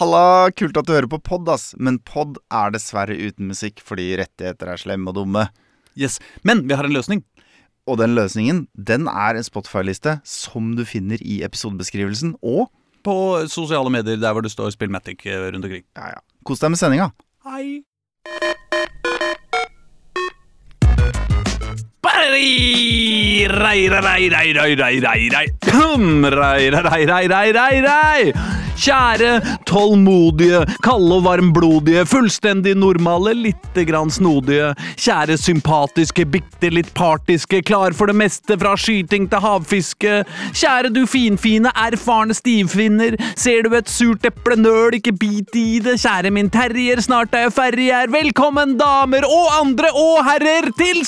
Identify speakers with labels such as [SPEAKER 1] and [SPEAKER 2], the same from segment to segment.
[SPEAKER 1] Halla, kult at du hører på pod, ass. Men pod er dessverre uten musikk fordi rettigheter er slemme og dumme.
[SPEAKER 2] Yes, Men vi har en løsning.
[SPEAKER 1] Og den løsningen, den er en Spotify-liste som du finner i episodebeskrivelsen. Og
[SPEAKER 2] På sosiale medier der hvor det står Spillmatic eh, rundt omkring.
[SPEAKER 1] ja, ja, kos deg med sendinga.
[SPEAKER 2] Hei. Kjære, tålmodige, kalde og varmblodige, fullstendig normale, lite grann snodige. Kjære, sympatiske, bitte litt partiske, klar for det meste fra skyting til havfiske. Kjære du finfine, erfarne stivfinner. Ser du et surt eple, nøl ikke bit i det. Kjære min terrier, snart er jeg ferdig her. Velkommen, damer og andre og herrer, til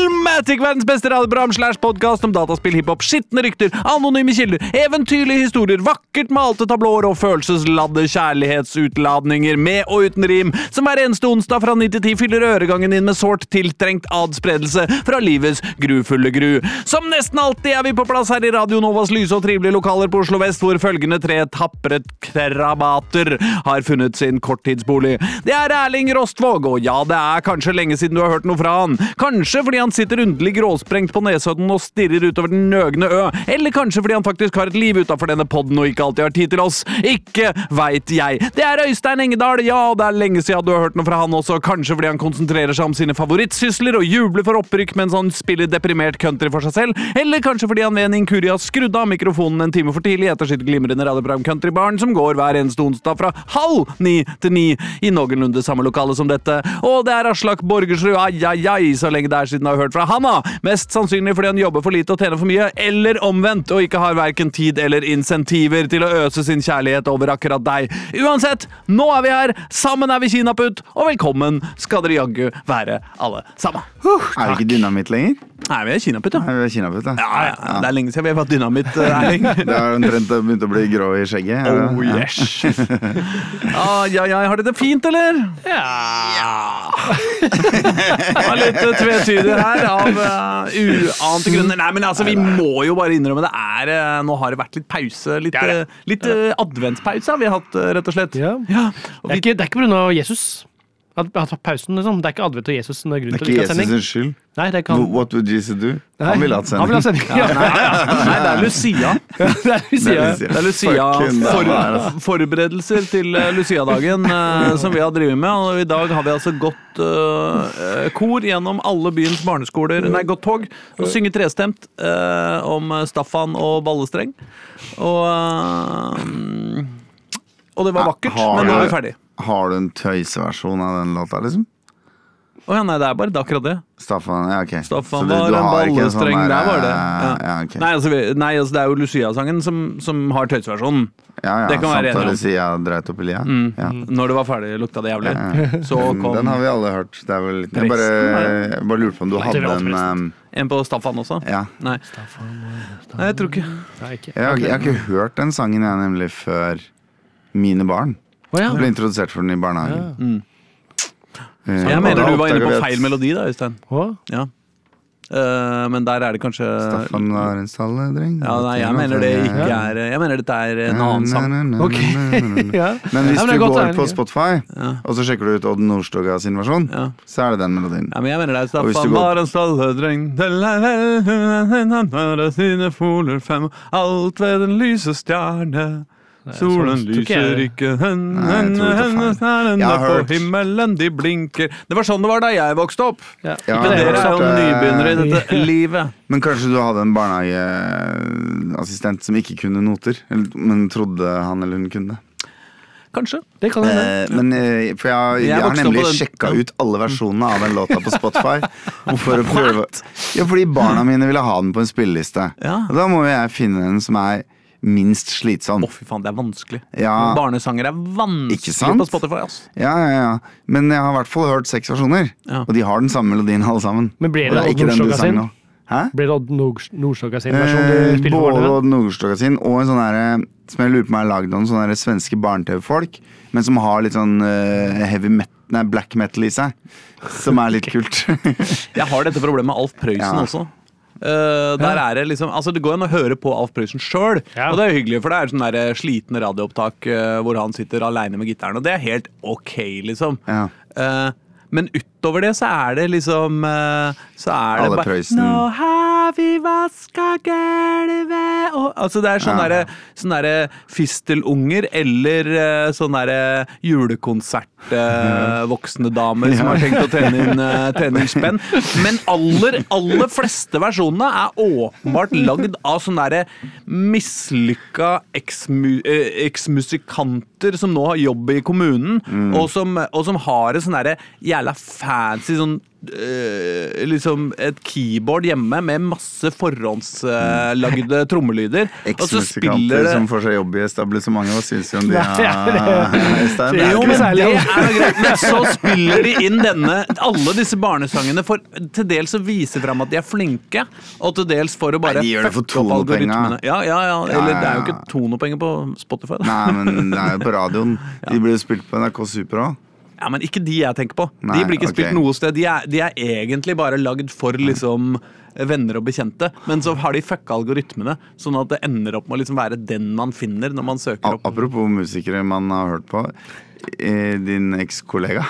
[SPEAKER 2] Spillmatic! Verdens beste radioprogram slash podkast om dataspill, hiphop, skitne rykter, anonyme kilder, eventyrlige historier, vakkert malte tablåer og følelsesladde kjærlighetsutladninger med og uten rim, som hver eneste onsdag fra 9 til 10 fyller øregangen din med sårt tiltrengt adspredelse fra livets grufulle gru. Som nesten alltid er vi på plass her i Radio Novas lyse og trivelige lokaler på Oslo vest, hvor følgende tre tapre krabater har funnet sin korttidsbolig. Det er Erling Rostvåg, og ja, det er kanskje lenge siden du har hørt noe fra han. Kanskje fordi han sitter underlig gråsprengt på Nesodden og stirrer utover den nøgne ø, eller kanskje fordi han faktisk har et liv utafor denne podden og ikke alltid har tid til oss. Ikke veit jeg. Det er Øystein Engedal, ja, og det er lenge siden du har hørt noe fra han også, kanskje fordi han konsentrerer seg om sine favorittsysler og jubler for opprykk mens han spiller deprimert country for seg selv, eller kanskje fordi han ved en inkurie har skrudd av mikrofonen en time for tidlig etter sitt glimrende radioprogram Countrybarn, som går hver eneste onsdag fra halv ni til ni i noenlunde samme lokale som dette. Og det er Aslak Borgersrud, ai, ai, ai, så lenge det er siden jeg har hørt fra han, da. Mest sannsynlig fordi han jobber for lite og tjener for mye, eller omvendt, og ikke har verken tid eller insentiver til å øse sin kjærlighet over akkurat deg. Uansett, nå er vi her, sammen er vi kinaputt, og velkommen skal dere jaggu være alle sammen.
[SPEAKER 1] Er det ikke dynamitt lenger?
[SPEAKER 2] Nei, vi er kinaputt, ja.
[SPEAKER 1] Nei, vi er kinaputt, ja.
[SPEAKER 2] Ja, ja, Det er lenge siden vi har fått dynamitt, eh, Erling.
[SPEAKER 1] Det har omtrent begynt å bli grå i skjegget. er det?
[SPEAKER 2] Oh
[SPEAKER 1] Ja.
[SPEAKER 2] yes. Ah, ja, ja, har dere det fint, eller? Ja. Det var litt tvetydig her, av uh, uante grunner. Nei, men altså, vi må jo bare innrømme det er uh, Nå har det vært litt pause. Litt, uh, litt uh, adventspause har vi hatt, uh, rett og slett.
[SPEAKER 3] Ja.
[SPEAKER 2] Ja, og
[SPEAKER 3] Det er
[SPEAKER 2] vi,
[SPEAKER 3] ikke, det er ikke pga. Jesus. At pausen, liksom. Det er ikke advent og Jesus som er
[SPEAKER 1] Det
[SPEAKER 3] grunnen til at vi
[SPEAKER 1] ikke
[SPEAKER 3] har sending.
[SPEAKER 1] Jesus' skyld.
[SPEAKER 3] Nei, det kan...
[SPEAKER 1] What would Jesus do?
[SPEAKER 3] Nei,
[SPEAKER 1] Han ville hatt
[SPEAKER 3] Han vil ha
[SPEAKER 1] sending.
[SPEAKER 3] sending. Ja, nei, ja.
[SPEAKER 2] nei, det er Lucia.
[SPEAKER 3] det er Lucia.
[SPEAKER 2] Det er Lucia for,
[SPEAKER 1] altså.
[SPEAKER 2] forberedelser til uh, Lucia-dagen uh, som vi har drevet med. Og i dag har vi altså gått uh, kor gjennom alle byens barneskoler, nei, gått tog, og synge trestemt uh, om Staffan og ballestreng. Og uh, Og det var vakkert, men nå er vi ferdig.
[SPEAKER 1] Har du en tøyseversjon av den låta, liksom?
[SPEAKER 2] Å ja, nei, det er bare det, akkurat det.
[SPEAKER 1] Staffan, ja, ok.
[SPEAKER 2] Staffan
[SPEAKER 1] Så du-
[SPEAKER 2] var
[SPEAKER 1] du
[SPEAKER 2] en
[SPEAKER 1] ballestreng, sånn der,
[SPEAKER 2] der var det.
[SPEAKER 1] eh,
[SPEAKER 2] Ja.
[SPEAKER 1] Ja, okay.
[SPEAKER 2] Nei, altså, nei, altså, det er jo Lucia-sangen som, som har tøyseversjonen.
[SPEAKER 1] Ja, ja,
[SPEAKER 2] det kan være
[SPEAKER 1] samt
[SPEAKER 2] enig om.
[SPEAKER 1] å dreit opp i lia.
[SPEAKER 2] Mm.
[SPEAKER 1] Ja.
[SPEAKER 2] Når det var ferdig, lukta det jævlig. Så kom
[SPEAKER 1] Den har vi alle hørt. Det er vel, jeg, bare, jeg bare lurte på om du
[SPEAKER 3] Nei,
[SPEAKER 1] hadde en um,
[SPEAKER 2] en på Staffan også.
[SPEAKER 1] Ja.
[SPEAKER 2] Nei. Nei, jeg tror ikke
[SPEAKER 3] Nei, ikke.
[SPEAKER 1] Jeg har, jeg har ikke hørt den sangen jeg nemlig før mine barn.
[SPEAKER 3] Å, ja.
[SPEAKER 1] Ble introdusert for den i barnehagen.
[SPEAKER 2] Mm.
[SPEAKER 1] Så
[SPEAKER 2] Jeg mener du var inne på feil melodi da, Øystein. Ja. Uh, men der er det kanskje
[SPEAKER 1] Staffan var en stalledreng.
[SPEAKER 2] Ja, nei, jeg mener det ikke er Jeg mener dette er en annen sang.
[SPEAKER 3] Okay. Ja.
[SPEAKER 1] Men hvis
[SPEAKER 3] Ja, men
[SPEAKER 1] du
[SPEAKER 3] er
[SPEAKER 1] går på Spotify, og så sjekker du ut Odd Nordstoga sin versjon, så er det den melodien.
[SPEAKER 2] Ja, men jeg mener det er Staffan var en stalledreng Han hører sine foler fem Alt ved den lyse stjerne Solen
[SPEAKER 3] sånn
[SPEAKER 2] lyser ikke Hendene
[SPEAKER 1] Nei, jeg
[SPEAKER 2] hen,
[SPEAKER 1] tror det er har
[SPEAKER 2] på himmelen de blinker Det var sånn det var da jeg vokste opp
[SPEAKER 3] Ja.
[SPEAKER 1] Ja,
[SPEAKER 2] Men
[SPEAKER 3] det,
[SPEAKER 2] dere er jo
[SPEAKER 1] hørte-
[SPEAKER 2] nybegynnere i dette livet
[SPEAKER 1] Men kanskje du hadde en barnehageassistent som ikke kunne noter, men trodde han eller hun kunne.
[SPEAKER 2] Kanskje
[SPEAKER 3] Det kan hende.
[SPEAKER 1] Eh, men eh, For jeg,
[SPEAKER 2] Jeg
[SPEAKER 1] jeg har nemlig sjekka ut alle versjonene av den låta på Spotify. For å prøve Ja, fordi barna mine ville ha den på en spilleliste.
[SPEAKER 2] Ja.
[SPEAKER 1] Og da må jo jeg finne en som er minst slitsom.
[SPEAKER 2] Å fy faen, det er vanskelig
[SPEAKER 1] Ja.
[SPEAKER 2] Barnesanger er vanskelig på Spotify ass.
[SPEAKER 1] Ja, ja, ja. Men jeg har i hvert fall hørt seks versjoner.
[SPEAKER 2] Ja.
[SPEAKER 1] Og de har den samme melodien alle sammen.
[SPEAKER 3] Men ble det,
[SPEAKER 1] det
[SPEAKER 3] Odd sin?
[SPEAKER 1] nå. Hæ?
[SPEAKER 3] Blir det Odd Nordstoga sin versjon
[SPEAKER 1] Eh,
[SPEAKER 3] du spiller for
[SPEAKER 1] både? Odd Nordstoga sin og en sånn herre som jeg lurer på om er lagd av noen sånne svenske barne-TV-folk, men som har litt sånn uh, heavy metal nei, black metal i seg. Som er litt kult.
[SPEAKER 2] Jeg har dette problemet med Alf Prøysen
[SPEAKER 1] Ja.
[SPEAKER 2] også Eh, der er det liksom Altså Det går an å høre på Alf Prøysen sjøl, og det er hyggelig, for det er sånn der slitne radioopptak uh, hvor han sitter aleine med gitaren, og det er helt ok, liksom.
[SPEAKER 1] Ja.
[SPEAKER 2] Eh, men utover det så er det liksom eh, Så er det bare Nå har vi vaska gulvet og Altså det er sånn
[SPEAKER 1] Ja.
[SPEAKER 2] derre der fistelunger eller eh, sånn derre julekonsert eh, voksne damer som har tenkt å tjene inn, eh, tjene inn spenn. Men aller, aller fleste versjonene er åpenbart lagd av sånne derre mislykka eh, eksmusikanter som nå har jobb i kommunen, og, som, og som har et sånn derre jævla fancy sånn eh, liksom et keyboard hjemme med masse forhåndslagde trommelyder. Og så
[SPEAKER 1] Eksmusikanter
[SPEAKER 2] det
[SPEAKER 1] som får seg jobb i etablissementet, hva syns du om de?
[SPEAKER 3] er ja, det-
[SPEAKER 1] Øystein?
[SPEAKER 3] det
[SPEAKER 2] jo, men det er greit. Men så spiller de inn denne, alle disse barnesangene for til dels å vise fram at de er flinke, og til dels for å bare
[SPEAKER 1] Nei, de gjør det for tonopenga.
[SPEAKER 2] Ja, ja, ja. Eller det er jo ikke tonopenger på Spotify. Da.
[SPEAKER 1] Nei, men det er jo på radioen. De blir jo spilt på NRK Super òg.
[SPEAKER 2] Ja, Men ikke de jeg tenker på.
[SPEAKER 1] Nei,
[SPEAKER 2] de blir ikke
[SPEAKER 1] okay.
[SPEAKER 2] spilt noe sted. De er, de er egentlig bare lagd for liksom venner og bekjente, men så har de fucka algoritmene, sånn at det ender opp med å liksom være den man finner når man søker opp.
[SPEAKER 1] Apropos musikere man har hørt på. Din ekskollega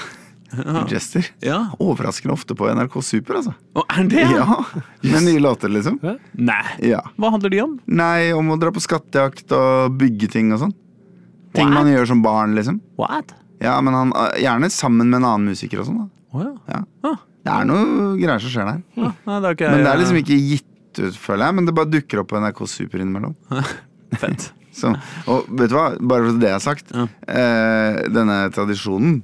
[SPEAKER 1] Jester.
[SPEAKER 2] Ja.
[SPEAKER 1] Overraskende ofte på NRK Super, altså.
[SPEAKER 2] Å, er det?
[SPEAKER 1] Ja, Med nye låter, liksom.
[SPEAKER 2] Nei.
[SPEAKER 1] Ja.
[SPEAKER 2] Hva handler de om?
[SPEAKER 1] Nei, om å dra på skattejakt og bygge ting og sånn. Ting man gjør som barn, liksom.
[SPEAKER 2] What?
[SPEAKER 1] Ja, men han, Gjerne sammen med en annen musiker og sånn. da
[SPEAKER 2] oh, ja.
[SPEAKER 1] ja.
[SPEAKER 2] Ah.
[SPEAKER 1] Det er noe greier som skjer der.
[SPEAKER 2] Ah, nei, det er ikke
[SPEAKER 1] Men det er liksom ikke gitt ut, føler jeg. Men det bare dukker opp på NRK Super innimellom.
[SPEAKER 2] Fett.
[SPEAKER 1] Så, og vet du hva, bare for det jeg har sagt.
[SPEAKER 2] Ja.
[SPEAKER 1] Eh, denne tradisjonen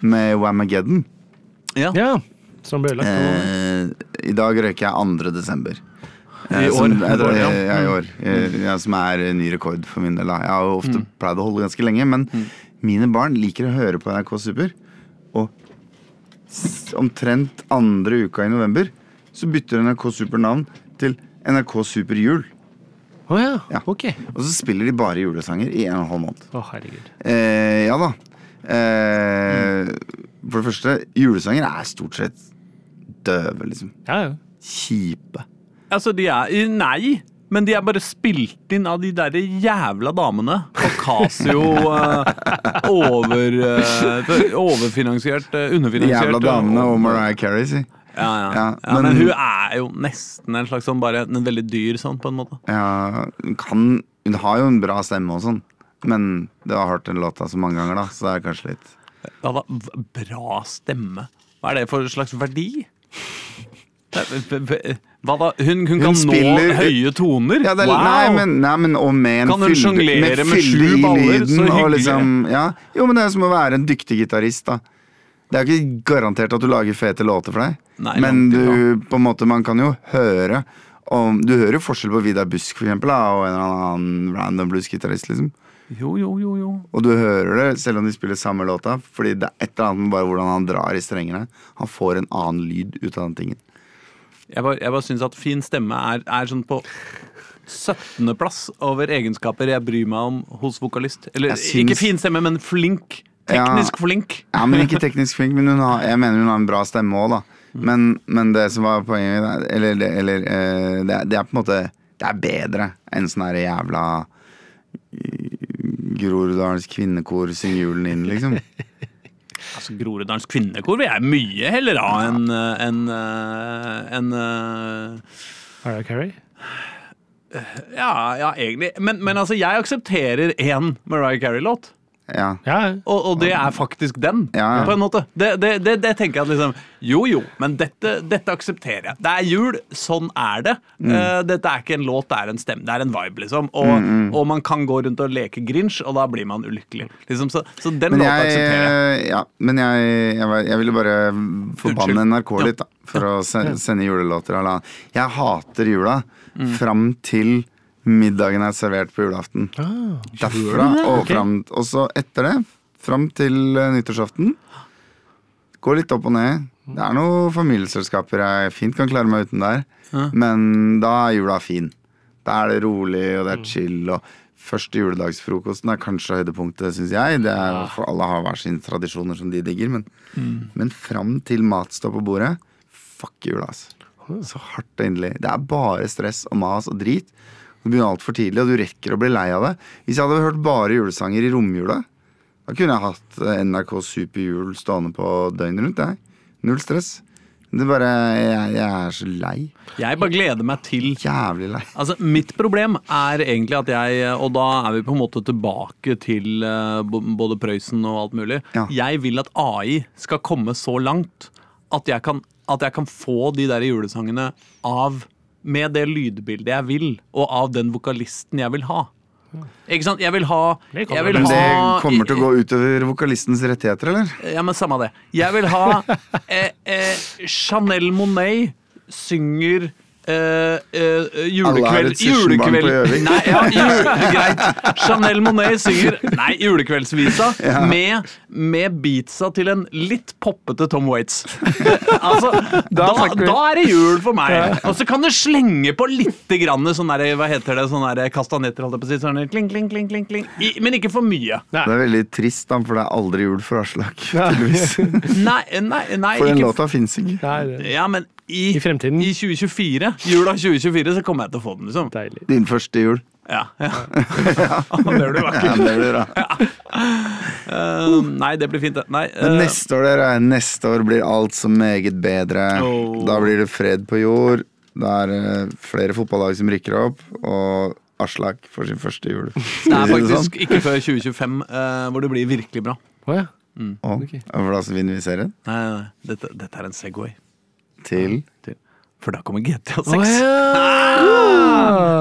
[SPEAKER 1] med Wamageddon
[SPEAKER 2] Ja.
[SPEAKER 3] Ja, som ble lagt
[SPEAKER 1] eh, I dag røyker jeg 2. desember.
[SPEAKER 2] I
[SPEAKER 1] Eh,
[SPEAKER 2] år.
[SPEAKER 1] Som, jeg,
[SPEAKER 2] jeg, jeg, ja.
[SPEAKER 1] i år. Eh, som er ny rekord for min del. Jeg har jo ofte
[SPEAKER 2] Mm.
[SPEAKER 1] pleid å holde ganske lenge, men mine barn liker å høre på NRK Super. Og omtrent andre uka i november så bytter NRK Super navn til NRK Super Jul.
[SPEAKER 3] Oh ja.
[SPEAKER 1] Ja.
[SPEAKER 3] ok.
[SPEAKER 1] Og så spiller de bare julesanger i en og en halv måned.
[SPEAKER 3] Å, herregud.
[SPEAKER 1] Eh, ja da. Eh, for det første, julesanger er stort sett døve, liksom.
[SPEAKER 3] Ja, ja.
[SPEAKER 1] Kjipe.
[SPEAKER 2] Altså, de er Nei! Men de er bare spilt inn av de derre jævla damene Og Casio. eh, over, uh, overfinansiert,
[SPEAKER 1] De
[SPEAKER 2] underfinansiert.
[SPEAKER 1] jævla damene
[SPEAKER 2] og-
[SPEAKER 1] Mariah Carey, si.
[SPEAKER 2] Ja, ja.
[SPEAKER 1] Ja,
[SPEAKER 2] ja, men,
[SPEAKER 1] men-
[SPEAKER 2] hun er jo nesten en slags sånn bare en veldig dyr sånn, på en måte.
[SPEAKER 1] Ja, hun kan Hun har jo en bra stemme og sånn, men du har hørt den låta så mange ganger, da, så det er kanskje litt
[SPEAKER 2] Ja, da, bra stemme. Hva er det for slags verdi? Hva da? Hun, hun kan
[SPEAKER 1] spiller-
[SPEAKER 2] nå høye toner?
[SPEAKER 1] ja, det
[SPEAKER 2] wow!
[SPEAKER 1] nei, men, nei, men og med en
[SPEAKER 2] Kan hun sjonglere med sju baller? Så hyggelig.
[SPEAKER 1] Liksom, ja. Jo, men det er som å være en dyktig gitarist, da. Det er ikke garantert at du lager fete låter for deg,
[SPEAKER 2] Nei,
[SPEAKER 1] men du, på en måte, man kan jo høre om, Du hører jo forskjell på Vidar Busk for eksempel, da, og en eller annen random bluesgitarist, liksom.
[SPEAKER 2] Jo, jo, jo, jo.
[SPEAKER 1] Og du hører det selv om de spiller samme låta, fordi det er et eller annet med bare hvordan han drar i strengene. Han får en annen lyd ut av den tingen.
[SPEAKER 2] Jeg bare, jeg bare syns at fin stemme er, er sånn på 17.-plass over egenskaper jeg bryr meg om hos vokalist. Eller
[SPEAKER 1] syns-
[SPEAKER 2] ikke fin stemme, men flink. Teknisk flink.
[SPEAKER 1] Ja, men ikke teknisk flink, men hun har, jeg mener hun har en bra stemme òg, da. Men, men det som var poenget mitt, eller, eller eh, det, er- det er på en måte Det er bedre enn sånn her jævla eh, Groruddalens kvinnekor syng julen inn, liksom.
[SPEAKER 2] Altså, Groruddalens kvinnekor vil jeg mye heller ha enn en, en, en,
[SPEAKER 3] Mariah Carey?
[SPEAKER 2] Ja, ja, egentlig. Men, men altså, jeg aksepterer én Mariah Carey-låt.
[SPEAKER 1] Ja.
[SPEAKER 3] Ja.
[SPEAKER 2] Og, og det er faktisk den,
[SPEAKER 1] Ja,
[SPEAKER 2] på en måte. Det, det, det, det tenker jeg at liksom Jo, jo, men dette, dette aksepterer jeg. Det er jul, sånn er det.
[SPEAKER 1] Mm.
[SPEAKER 2] Uh, dette er ikke en låt, det er en stemme. Det er en vibe, liksom. Og,
[SPEAKER 1] Mm,
[SPEAKER 2] og man kan gå rundt og leke Grinch, og da blir man ulykkelig. Liksom, så, så den
[SPEAKER 1] Men
[SPEAKER 2] låta
[SPEAKER 1] jeg,
[SPEAKER 2] aksepterer jeg.
[SPEAKER 1] ja, men jeg, jeg, jeg ville bare forbanne. NRK litt, da. For å sende julelåter. Jeg hater jula
[SPEAKER 2] Mm.
[SPEAKER 1] fram til middagen er servert på julaften.
[SPEAKER 3] Ah,
[SPEAKER 1] Derfra og fram Og så etter det, fram til eh, nyttårsaften. Går litt opp og ned. Det er noen familieselskaper jeg fint kan klare meg uten der.
[SPEAKER 2] Ja.
[SPEAKER 1] Men da er jula fin. Da er det rolig, og det er chill. Og første juledagsfrokosten er kanskje høydepunktet, syns jeg. Det er, for alle har hver sine tradisjoner som de digger. Men, men fram til mat står på bordet, fuck jula, altså. Så hardt og inderlig. Det er bare stress og mas og drit. Du begynner altfor tidlig, og du rekker å bli lei av det. Hvis jeg hadde hørt bare julesanger i romjula, da kunne jeg hatt eh, NRK Superjul stående på døgnet rundt. Jeg. Null stress. Det er bare jeg, jeg er så lei.
[SPEAKER 2] Jeg bare gleder meg til
[SPEAKER 1] Jævlig lei.
[SPEAKER 2] Altså, Mitt problem er egentlig at jeg Og da er vi på en måte tilbake til eh, både Prøysen og alt mulig.
[SPEAKER 1] Ja.
[SPEAKER 2] Jeg vil at AI skal komme så langt at jeg kan, at jeg kan få de der julesangene av med det lydbildet jeg vil, og av den vokalisten jeg vil ha. Ikke sant? Jeg vil ha,
[SPEAKER 3] Det
[SPEAKER 2] jeg vil.
[SPEAKER 1] Men det
[SPEAKER 2] ha
[SPEAKER 1] kommer til å gå utover vokalistens rettigheter, eller?
[SPEAKER 2] Ja, men samme det. Jeg vil ha eh, eh, Chanel Monet synger
[SPEAKER 1] Alle har
[SPEAKER 2] julekveld,
[SPEAKER 1] et sessionbarn på
[SPEAKER 2] julekveld Nei, ja, jule, greit. Chanel Monet synger Nei, julekveldsvisa med, med beatsa til en litt poppete Tom Waits. altså, da, da er det jul for meg. Og så kan du slenge på litt grann sånn der, hva heter det, sånn der kastanetter, holdt jeg på å si. Sånn kling, kling, kling, kling, kling. I, men ikke for mye.
[SPEAKER 1] Det er veldig trist, da, for det er aldri jul for Aslak. tydeligvis.
[SPEAKER 2] Nei, nei, nei
[SPEAKER 1] For den
[SPEAKER 2] ikke
[SPEAKER 1] låta fins ikke.
[SPEAKER 3] Nei,
[SPEAKER 2] Ja, men i,
[SPEAKER 3] I fremtiden.
[SPEAKER 2] I 2024, jula 2024, så kommer jeg til å få den, liksom.
[SPEAKER 3] deilig.
[SPEAKER 1] Din første jul.
[SPEAKER 2] Ja, ja. det blir
[SPEAKER 1] Ja,
[SPEAKER 2] vakkert.
[SPEAKER 1] det blir bra.
[SPEAKER 2] Eh, nei, det blir fint, det. Nei,
[SPEAKER 1] Men
[SPEAKER 2] eh,
[SPEAKER 1] neste år, dere, neste år blir alt så meget bedre.
[SPEAKER 2] Oh.
[SPEAKER 1] Da blir det fred på jord. Da er det flere fotballag som rykker opp, og Aslak får sin første jul.
[SPEAKER 2] det er
[SPEAKER 1] vi sånn?
[SPEAKER 2] faktisk ikke før 2025 uh, hvor det blir virkelig bra.
[SPEAKER 3] Oh, ja.
[SPEAKER 1] Å, For da vinner vi serien.
[SPEAKER 2] Nei, nei, nei. Dette, dette er en Segway.
[SPEAKER 1] Til
[SPEAKER 2] Til- For da kommer GTA 6.
[SPEAKER 3] Oh,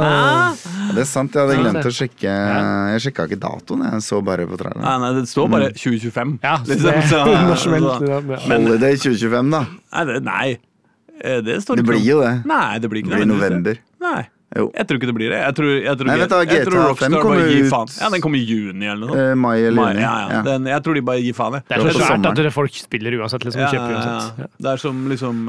[SPEAKER 3] ja!
[SPEAKER 1] Det er sant, jeg hadde glemt å sjekke Jeg sjekka ikke datoen, jeg så bare på traileren.
[SPEAKER 2] Nei, nei, det står bare 2025.
[SPEAKER 3] Ja,
[SPEAKER 2] liksom,
[SPEAKER 3] det
[SPEAKER 2] så- så-
[SPEAKER 1] Holiday 2025, da.
[SPEAKER 2] Nei, det, nei. Eh, det står
[SPEAKER 1] Det blir jo det.
[SPEAKER 2] Nei, det blir ikke Det Det blir
[SPEAKER 1] november.
[SPEAKER 2] Nei.
[SPEAKER 1] Jo.
[SPEAKER 2] Jeg tror ikke det blir det. Jeg tror, jeg tror,
[SPEAKER 1] Nei, vet du hva,
[SPEAKER 2] jeg tror Rockstar
[SPEAKER 1] 5 kommer
[SPEAKER 2] bare gir faen. Ja, den kommer i juni eller noe.
[SPEAKER 1] Eh, mai eller
[SPEAKER 2] Mai,
[SPEAKER 1] juni.
[SPEAKER 2] ja, ja.
[SPEAKER 1] Ja.
[SPEAKER 2] Den, jeg tror de bare gir faen, jeg.
[SPEAKER 3] Det er så svært at folk spiller uansett. liksom,
[SPEAKER 2] Ja,
[SPEAKER 3] kjøper uansett.
[SPEAKER 2] ja.
[SPEAKER 3] Ja,
[SPEAKER 2] Det er som liksom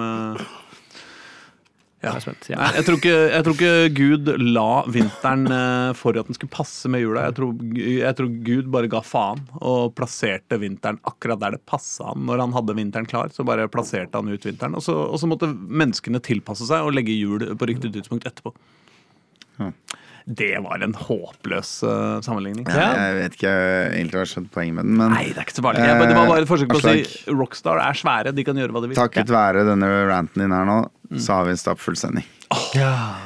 [SPEAKER 3] jeg spent. Ja.
[SPEAKER 2] Nei, jeg tror, ikke, jeg tror ikke Gud la vinteren uh, for at den skulle passe med jula. Jeg tror, jeg tror Gud bare ga faen og plasserte vinteren akkurat der det passa han. Når han hadde vinteren klar, så bare plasserte han ut vinteren. Og så, og så måtte menneskene tilpasse seg og legge jul på riktig tidspunkt etterpå. Det var en håpløs uh, sammenligning.
[SPEAKER 1] Ja, Jeg vet ikke egentlig hva jeg har skjønt poenget med den, men
[SPEAKER 2] Nei, det er ikke så farlig. Det var bare et forsøk på å si Rockstar er svære, de kan gjøre hva de vil.
[SPEAKER 1] takket være denne ranten din her nå, så har vi en stappfull sending.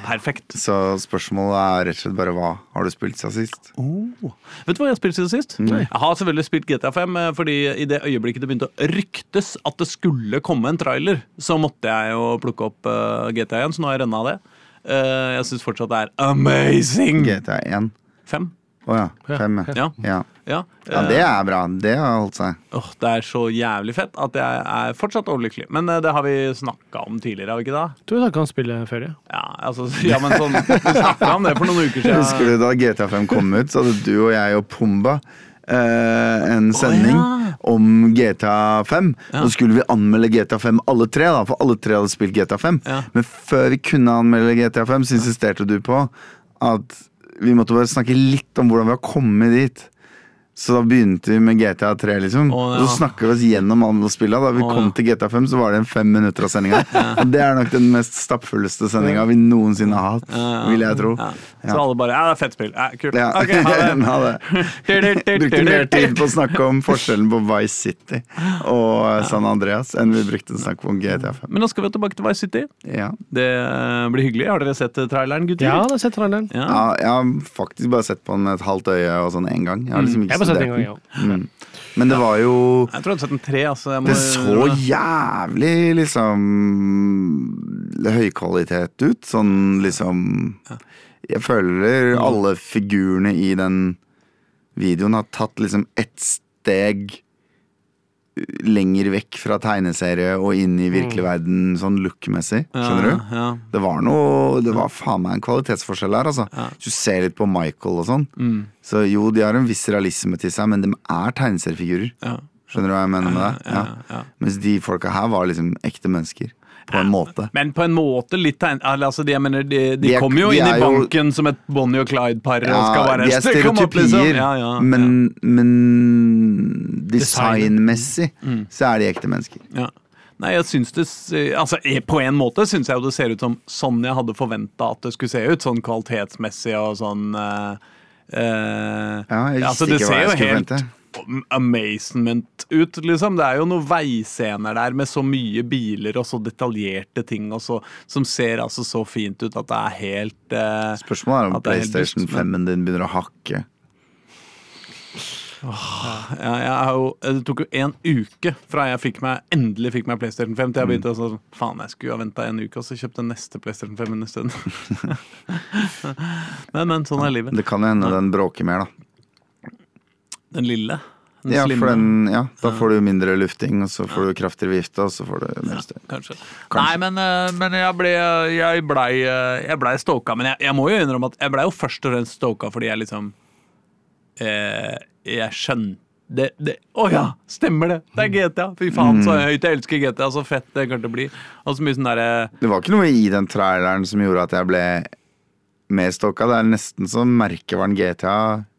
[SPEAKER 2] Perfekt.
[SPEAKER 1] Så spørsmålet er rett og slett bare hva har du spilt siden sist?
[SPEAKER 2] Oh. Vet du hva jeg har spilt siden sist? Jeg har selvfølgelig spilt GTA 5, eh, fordi i det øyeblikket det begynte å ryktes at det skulle komme en trailer, så måtte jeg jo plukke opp uh, GTA igjen, så nå har jeg rønna det. Eh, jeg syns fortsatt det er amazing!
[SPEAKER 1] GTA 1.
[SPEAKER 2] 5.
[SPEAKER 1] Å ja. Fem, ja.
[SPEAKER 2] Ja.
[SPEAKER 1] ja.
[SPEAKER 2] Ja.
[SPEAKER 1] Det er bra. Det har holdt seg.
[SPEAKER 2] Åh, det er så jævlig fett at jeg er fortsatt overlykkelig. Men eh, det har vi snakka om tidligere, har vi ikke det?
[SPEAKER 3] Du snakka om spillet før, ja.
[SPEAKER 2] Ja, altså, ja men sånn Vi snakka om det for noen uker siden.
[SPEAKER 1] Husker du da GTA 5 kom ut, så hadde du og jeg og Pumba eh, en sending
[SPEAKER 2] ja.
[SPEAKER 1] om GTA 5.
[SPEAKER 2] Ja.
[SPEAKER 1] Så skulle vi anmelde GTA 5 alle tre, da, for alle tre hadde spilt GTA 5.
[SPEAKER 2] Ja.
[SPEAKER 1] Men før vi kunne anmelde GTA 5, så insisterte du på at vi måtte bare snakke litt om hvordan vi har kommet dit. Så da begynte vi med GTA 3, liksom.
[SPEAKER 2] Å, ja.
[SPEAKER 1] Og så snakka vi oss gjennom alle spillene. Da vi
[SPEAKER 2] Å,
[SPEAKER 1] kom
[SPEAKER 2] ja.
[SPEAKER 1] til GTA 5, så var det en fem minutter av sendinga. Og det er nok den mest stappfulleste sendinga vi noensinne har hatt,
[SPEAKER 2] Ja, ja.
[SPEAKER 1] vil jeg tro.
[SPEAKER 2] Ja. Så alle bare Ja, det er fett spill. Ja, kult.
[SPEAKER 1] Ja.
[SPEAKER 2] Ok, ha det.
[SPEAKER 1] Ha det. Brukte mer tid på å snakke om forskjellen på Vice City og San Andreas enn vi brukte å snakke om GTA 5.
[SPEAKER 2] Men nå skal vi tilbake til Vice City.
[SPEAKER 1] Ja.
[SPEAKER 2] Det eh, blir hyggelig. Har dere sett traileren, gutter?
[SPEAKER 3] Ja, jeg har sett traileren.
[SPEAKER 2] Ja.
[SPEAKER 1] Ja, jeg har faktisk bare sett på den med et halvt øye og sånn én gang. Jeg har liksom
[SPEAKER 3] Jeg
[SPEAKER 1] ikke
[SPEAKER 3] har sett en gang, ja.
[SPEAKER 1] Mm. Men det var jo
[SPEAKER 2] Jeg tror jeg hadde sett den tre. Altså. Må
[SPEAKER 1] Det så jævlig liksom høykvalitet ut. Sånn liksom Jeg føler alle figurene i den videoen har tatt liksom ett steg lenger vekk fra tegneserie og inn i virkelig verden sånn look-messig. Skjønner du?
[SPEAKER 2] Mm. Ja,
[SPEAKER 1] Det var noe Det var faen meg en kvalitetsforskjell her, altså. Hvis du ser litt på Michael og sånn,
[SPEAKER 2] Mm.
[SPEAKER 1] så jo, de har en viss realisme til seg, men de er tegneseriefigurer.
[SPEAKER 2] ja.
[SPEAKER 1] Skjønner du hva jeg mener med det?
[SPEAKER 2] ja, ja.
[SPEAKER 1] Mens de folka her var liksom ekte mennesker. På en måte.
[SPEAKER 2] Men på en måte litt tegn... Altså, de, mener, de, de,
[SPEAKER 1] De er-
[SPEAKER 2] kommer jo inn i
[SPEAKER 1] banken jo-
[SPEAKER 2] som et Bonnie og Clyde-par
[SPEAKER 1] Ja,
[SPEAKER 2] bare
[SPEAKER 1] de er
[SPEAKER 2] stereotypier, liksom.
[SPEAKER 1] stereotypier,
[SPEAKER 2] Ja, ja,
[SPEAKER 1] men, men designmessig
[SPEAKER 2] Mm.
[SPEAKER 1] så er de ekte mennesker.
[SPEAKER 2] ja. Nei, jeg syns det Altså, på en måte syns jeg jo det ser ut som sånn jeg hadde forventa at det skulle se ut. Sånn kvalitetsmessig og sånn uh, uh,
[SPEAKER 1] Ja, jeg visste
[SPEAKER 2] altså,
[SPEAKER 1] ikke hva jeg skulle
[SPEAKER 2] helt
[SPEAKER 1] forvente.
[SPEAKER 2] Amazement ut, liksom. Det er jo noen veiscener der med så mye biler og så detaljerte ting så, som ser altså så fint ut at det er helt eh,
[SPEAKER 1] Spørsmålet er om
[SPEAKER 2] er
[SPEAKER 1] PlayStation 5-en din begynner å hakke.
[SPEAKER 2] Ja, jeg jo, det tok jo en uke fra jeg fikk meg, endelig fikk meg PlayStation 5 til jeg begynte å sånn Faen, jeg skulle ha venta en uke og så kjøpte jeg neste PlayStation 5 isteden. men, men sånn er livet.
[SPEAKER 1] Det kan jo hende den bråker mer, da.
[SPEAKER 2] Den lille. Den
[SPEAKER 1] Ja,
[SPEAKER 2] slimme.
[SPEAKER 1] den, ja, da får du mindre lufting, og så får du kraftigere vifte, og så får du mer støy.
[SPEAKER 2] Kanskje. Nei, men, eh, men jeg ble Jeg blei jeg ble stoka. Men jeg, jeg må jo innrømme at jeg blei jo først og fremst stoka fordi jeg liksom eh, Jeg skjønte det, det, Å ja, stemmer det! Det er GTA! Fy faen, så høyt jeg elsker GTA. Så fett det kommer til å bli. Og så mye sånn derre
[SPEAKER 1] Det var ikke noe i den traileren som gjorde at jeg ble mer stoka. Det er nesten så merkevaren GTA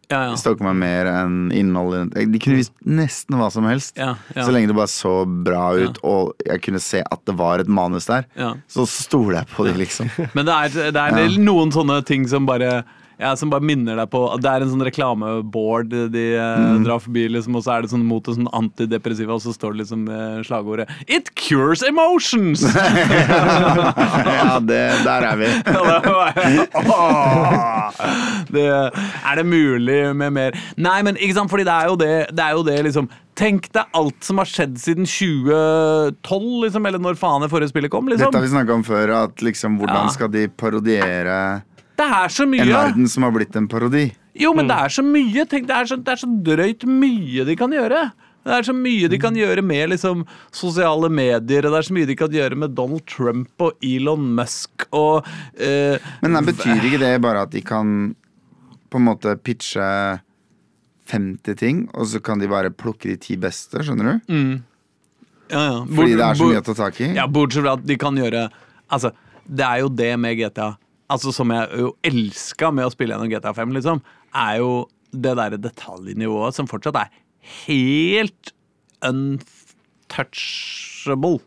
[SPEAKER 2] Ja, ja.
[SPEAKER 1] stoker meg mer enn innholdet. De kunne vist nesten hva som helst.
[SPEAKER 2] Ja, ja.
[SPEAKER 1] Så lenge det bare så bra ut, og jeg kunne se at det var et manus der,
[SPEAKER 2] Ja.
[SPEAKER 1] så stoler jeg på det, liksom.
[SPEAKER 2] Men det er, det er noen sånne ting som bare ja, som bare minner deg på Det er en sånn reklameboard de mm. drar forbi, liksom, og så er det sånn mot en sånn antidepressiva, og så står det liksom eh, slagordet It cures emotions!
[SPEAKER 1] ja, det, der er vi.
[SPEAKER 2] Det er det mulig med mer Nei, men ikke sant, fordi det er jo det, det, er jo det liksom Tenk deg alt som har skjedd siden 2012, liksom, eller når faen det forrige spillet kom.
[SPEAKER 1] Dette
[SPEAKER 2] liksom
[SPEAKER 1] har vi snakka om før, at liksom, hvordan
[SPEAKER 2] Ja.
[SPEAKER 1] skal de parodiere
[SPEAKER 2] Det er så mye.
[SPEAKER 1] en verden som har blitt en parodi?
[SPEAKER 2] Jo, men det er så mye. Tenk, det, er så, det er så drøyt mye de kan gjøre. Det er så mye de kan gjøre med liksom, sosiale medier, og det er så mye de kan gjøre med Donald Trump og Elon Musk og uh,
[SPEAKER 1] Men det betyr ikke det bare at de kan på en måte pitche 50 ting, og så kan de bare plukke de ti beste, skjønner du?
[SPEAKER 2] ja, ja.
[SPEAKER 1] Fordi det er så mye å ta tak i?
[SPEAKER 2] Ja, bortsett fra at de kan gjøre Altså, det er jo det med GTA Altså, som jeg jo elska med å spille gjennom GTA 5, liksom, er jo det derre detaljnivået som fortsatt er helt untouchable.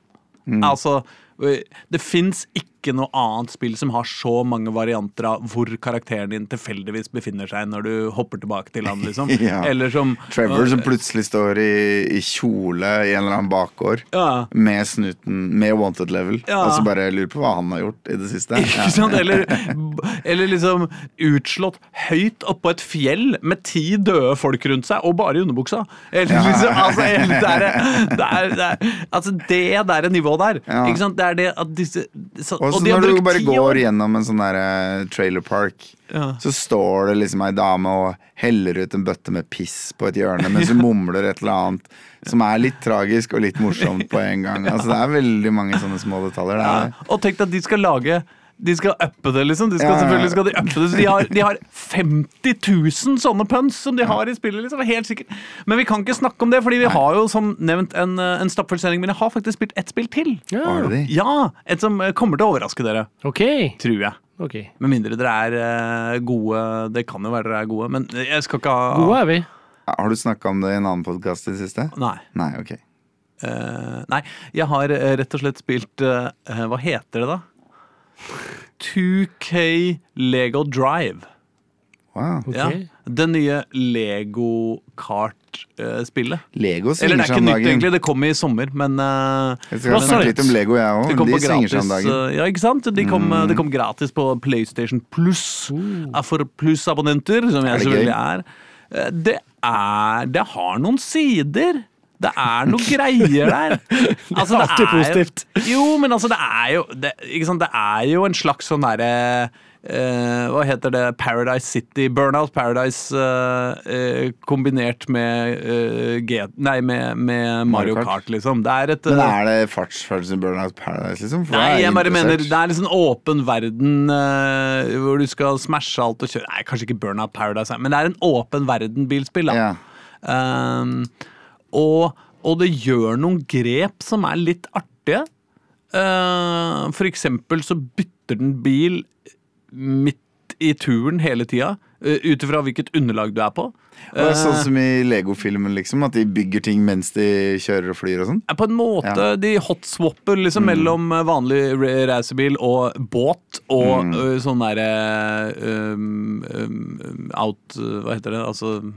[SPEAKER 2] Altså, det fins ikke noe annet spill som har så mange varianter av hvor karakteren din tilfeldigvis befinner seg når du hopper tilbake til han, liksom.
[SPEAKER 1] Ja.
[SPEAKER 2] Eller som
[SPEAKER 1] Trevor som plutselig står i, i kjole i en eller annen bakgård
[SPEAKER 2] Ja.
[SPEAKER 1] med snuten, med wanted level,
[SPEAKER 2] Ja.
[SPEAKER 1] og så bare lurer på hva han har gjort i det siste.
[SPEAKER 2] Ikke sant? Eller, eller liksom utslått høyt oppå et fjell med ti døde folk rundt seg, og bare i underbuksa. Eller liksom, altså, helt der, det er, det er, altså det der nivået der. Ikke sant? Det er det at disse så,
[SPEAKER 1] Og så
[SPEAKER 2] de har
[SPEAKER 1] når du bare går gjennom en sånn der uh, trailer park,
[SPEAKER 2] Ja.
[SPEAKER 1] så står det liksom ei dame og heller ut en bøtte med piss på et hjørne mens hun mumler et eller annet som er litt tragisk og litt morsomt på en gang. Altså Det er veldig mange sånne små detaljer. Det er.
[SPEAKER 2] Ja, og tenk deg at de skal lage de skal uppe det, liksom. De skal, selvfølgelig skal de uppe det. Så de har, de har 50 000 sånne punts som de har i spillet. liksom, Helt sikkert. Men vi kan ikke snakke om det, fordi vi har jo som nevnt en, eh, en stappfull sending. Men jeg har faktisk spilt ett spill til.
[SPEAKER 3] Ja.
[SPEAKER 1] Har du de?
[SPEAKER 2] Ja, Et som eh, kommer til å overraske dere,
[SPEAKER 3] OK.
[SPEAKER 2] tror jeg.
[SPEAKER 3] ok.
[SPEAKER 2] Med mindre dere er eh, gode. Det kan jo være dere er gode, men jeg skal ikke ha
[SPEAKER 3] Gode er vi.
[SPEAKER 1] Har du snakka om det i en annen podkast i det siste?
[SPEAKER 2] Nei.
[SPEAKER 1] Nei, ok.
[SPEAKER 2] Uh, nei, jeg har rett og slett spilt eh, Hva heter det, da? 2K Lego Drive.
[SPEAKER 1] Wow.
[SPEAKER 3] Okay.
[SPEAKER 2] Ja, Det nye Lego Kart-spillet.
[SPEAKER 1] Lego
[SPEAKER 2] Eller det er ikke nytt, egentlig. Det kom i sommer, men eh,
[SPEAKER 1] Jeg skal snakke litt om Lego, jeg òg. De svinger seg
[SPEAKER 2] gratis.
[SPEAKER 1] om dagen.
[SPEAKER 2] eh, Ja, ikke sant? De kom, mm. det kom gratis på PlayStation Pluss. eh, For plussabonnenter, som jeg selvfølgelig er. Eh, Det er Det har noen sider. Det er noe greier der. Altså,
[SPEAKER 3] Det er alltid positivt.
[SPEAKER 2] Jo, men altså, det er jo det, ikke sant? Det er jo en slags sånn derre eh, hva heter det? Paradise City. Burnout Paradise eh, eh, kombinert med, eh, G, nei, med, med Mario
[SPEAKER 1] Mario Kart.
[SPEAKER 2] Kart, liksom. Det er et
[SPEAKER 1] Men
[SPEAKER 2] eh,
[SPEAKER 1] er det fartsfølelsen i Burnout Paradise, liksom? For
[SPEAKER 2] Nei, jeg bare mener det er sånn åpen verden eh, hvor du skal smashe alt og kjøre Nei, kanskje ikke Burnout Paradise, men det er en åpen verden-bilspill. da.
[SPEAKER 1] Ja.
[SPEAKER 2] Um, og, og det gjør noen grep som er litt artige. Uh, for eksempel så bytter den bil midt i turen hele tida. eh, ut ifra hvilket underlag du er på.
[SPEAKER 1] Er sånn
[SPEAKER 2] Eh,
[SPEAKER 1] som i Lego-filmen, liksom. At de bygger ting mens de kjører og flyr og sånn.
[SPEAKER 2] på en måte De hotswapper liksom mellom eh, vanlig ra- racerbil og båt og mm. sånn derre um, um, out Hva heter det? Altså um,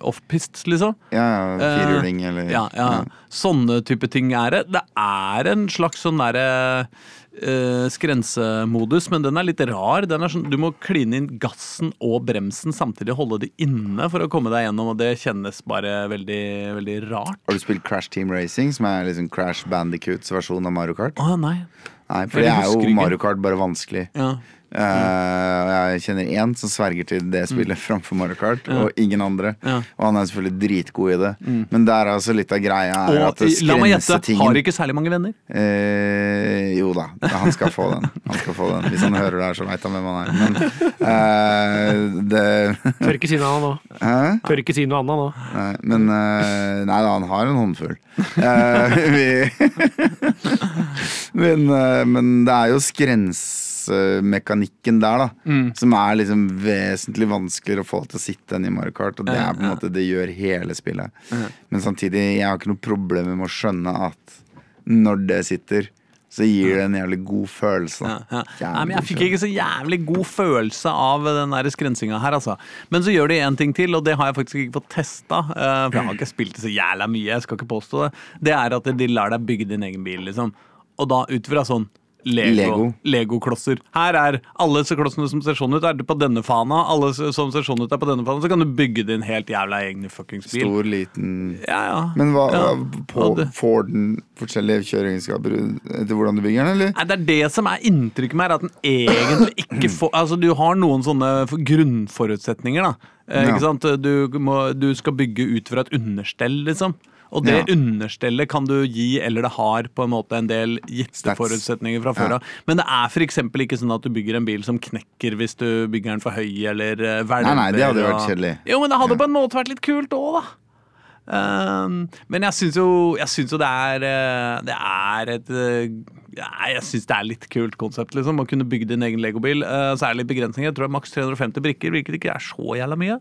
[SPEAKER 2] off-pist, liksom.
[SPEAKER 1] Ja, ja, firhjuling eller
[SPEAKER 2] Ja, ja. Sånne type ting er det. Det er en slags sånn derre eh, skrensemodus, men den er litt rar. Den er sånn, du må kline inn gassen og bremsen samtidig, holde de inne for å komme deg gjennom, og det kjennes bare veldig, veldig rart.
[SPEAKER 1] Har du spilt Crash Team Racing, som er liksom Crash Bandicoots versjon av Mario Kart?
[SPEAKER 2] Å nei.
[SPEAKER 1] Nei, for det er jo. Mario Kart, bare vanskelig.
[SPEAKER 2] Ja.
[SPEAKER 1] Eh, jeg kjenner én som sverger til det spillet framfor Mario Kart, og ingen andre.
[SPEAKER 2] Mm. Ja. Mm.
[SPEAKER 1] Og han er selvfølgelig dritgod i det. Men det er altså litt av greia er
[SPEAKER 2] Og
[SPEAKER 1] at det
[SPEAKER 2] la meg gjette,
[SPEAKER 1] tingen.
[SPEAKER 2] har ikke særlig mange venner.
[SPEAKER 1] Eh, jo da, han skal få den. Han skal få den. Hvis han hører det her, så veit han hvem han er. Men eh, det
[SPEAKER 3] Tør ikke si noe annet nå.
[SPEAKER 1] Hæ?
[SPEAKER 3] Tør ikke si noe annet nå.
[SPEAKER 1] Nei, men eh, Nei da, han har en håndfull. Eh, vi, men, eh, men det er jo skrensemekanikken der, da. Som er liksom vesentlig vanskeligere å få til å sitte enn i Mario Kart. Og det er på en måte det gjør hele spillet. Men samtidig, jeg har ikke noe problem med å skjønne at når det sitter, så gir det en jævlig god følelse.
[SPEAKER 2] Ja, ja. Nei, men jeg fikk ikke så jævlig god følelse av den der skrensinga her, altså. Men så gjør de én ting til, og det har jeg faktisk ikke fått testa. eh, For jeg har ikke spilt det så jævla mye, jeg skal ikke påstå det. Det er at de lar deg bygge din egen bil, liksom. Og da ut fra sånn Lego.
[SPEAKER 1] Lego.
[SPEAKER 2] Lego-klosser. Her er alle disse klossene som ser sånn ut, er det på denne fana. Alle som ser sånn ut, er på denne fana. Så kan du bygge din helt jævla egne fuckings bil.
[SPEAKER 1] Stor, liten
[SPEAKER 2] Ja, ja.
[SPEAKER 1] Men hva,
[SPEAKER 2] Ja.
[SPEAKER 1] på, får den forskjellige kjøreegenskaper etter hvordan du bygger den, eller?
[SPEAKER 2] Nei, Det er det som er inntrykket er at den egentlig ikke får Altså, du har noen sånne grunnforutsetninger, da. Eh. Ikke sant? Du, må, du skal bygge ut fra et understell, liksom. Og det
[SPEAKER 1] Ja.
[SPEAKER 2] understellet kan du gi, eller det har på en måte en del gitte forutsetninger fra før
[SPEAKER 1] Ja.
[SPEAKER 2] Men det er f.eks. ikke sånn at du bygger en bil som knekker hvis du bygger den for høy, eller eh, hvelver.
[SPEAKER 1] Nei, nei, det hadde vært kjedelig.
[SPEAKER 2] Jo, men det hadde
[SPEAKER 1] Ja.
[SPEAKER 2] på en måte vært litt kult òg, da. Um, men jeg syns jo, jo det er eh, Det er et eh, Jeg syns det er litt kult konsept, liksom. Å kunne bygge din egen legobil. Uh, så er det litt begrensninger. Jeg tror det er maks 350 brikker, hvilket ikke er så jævla mye.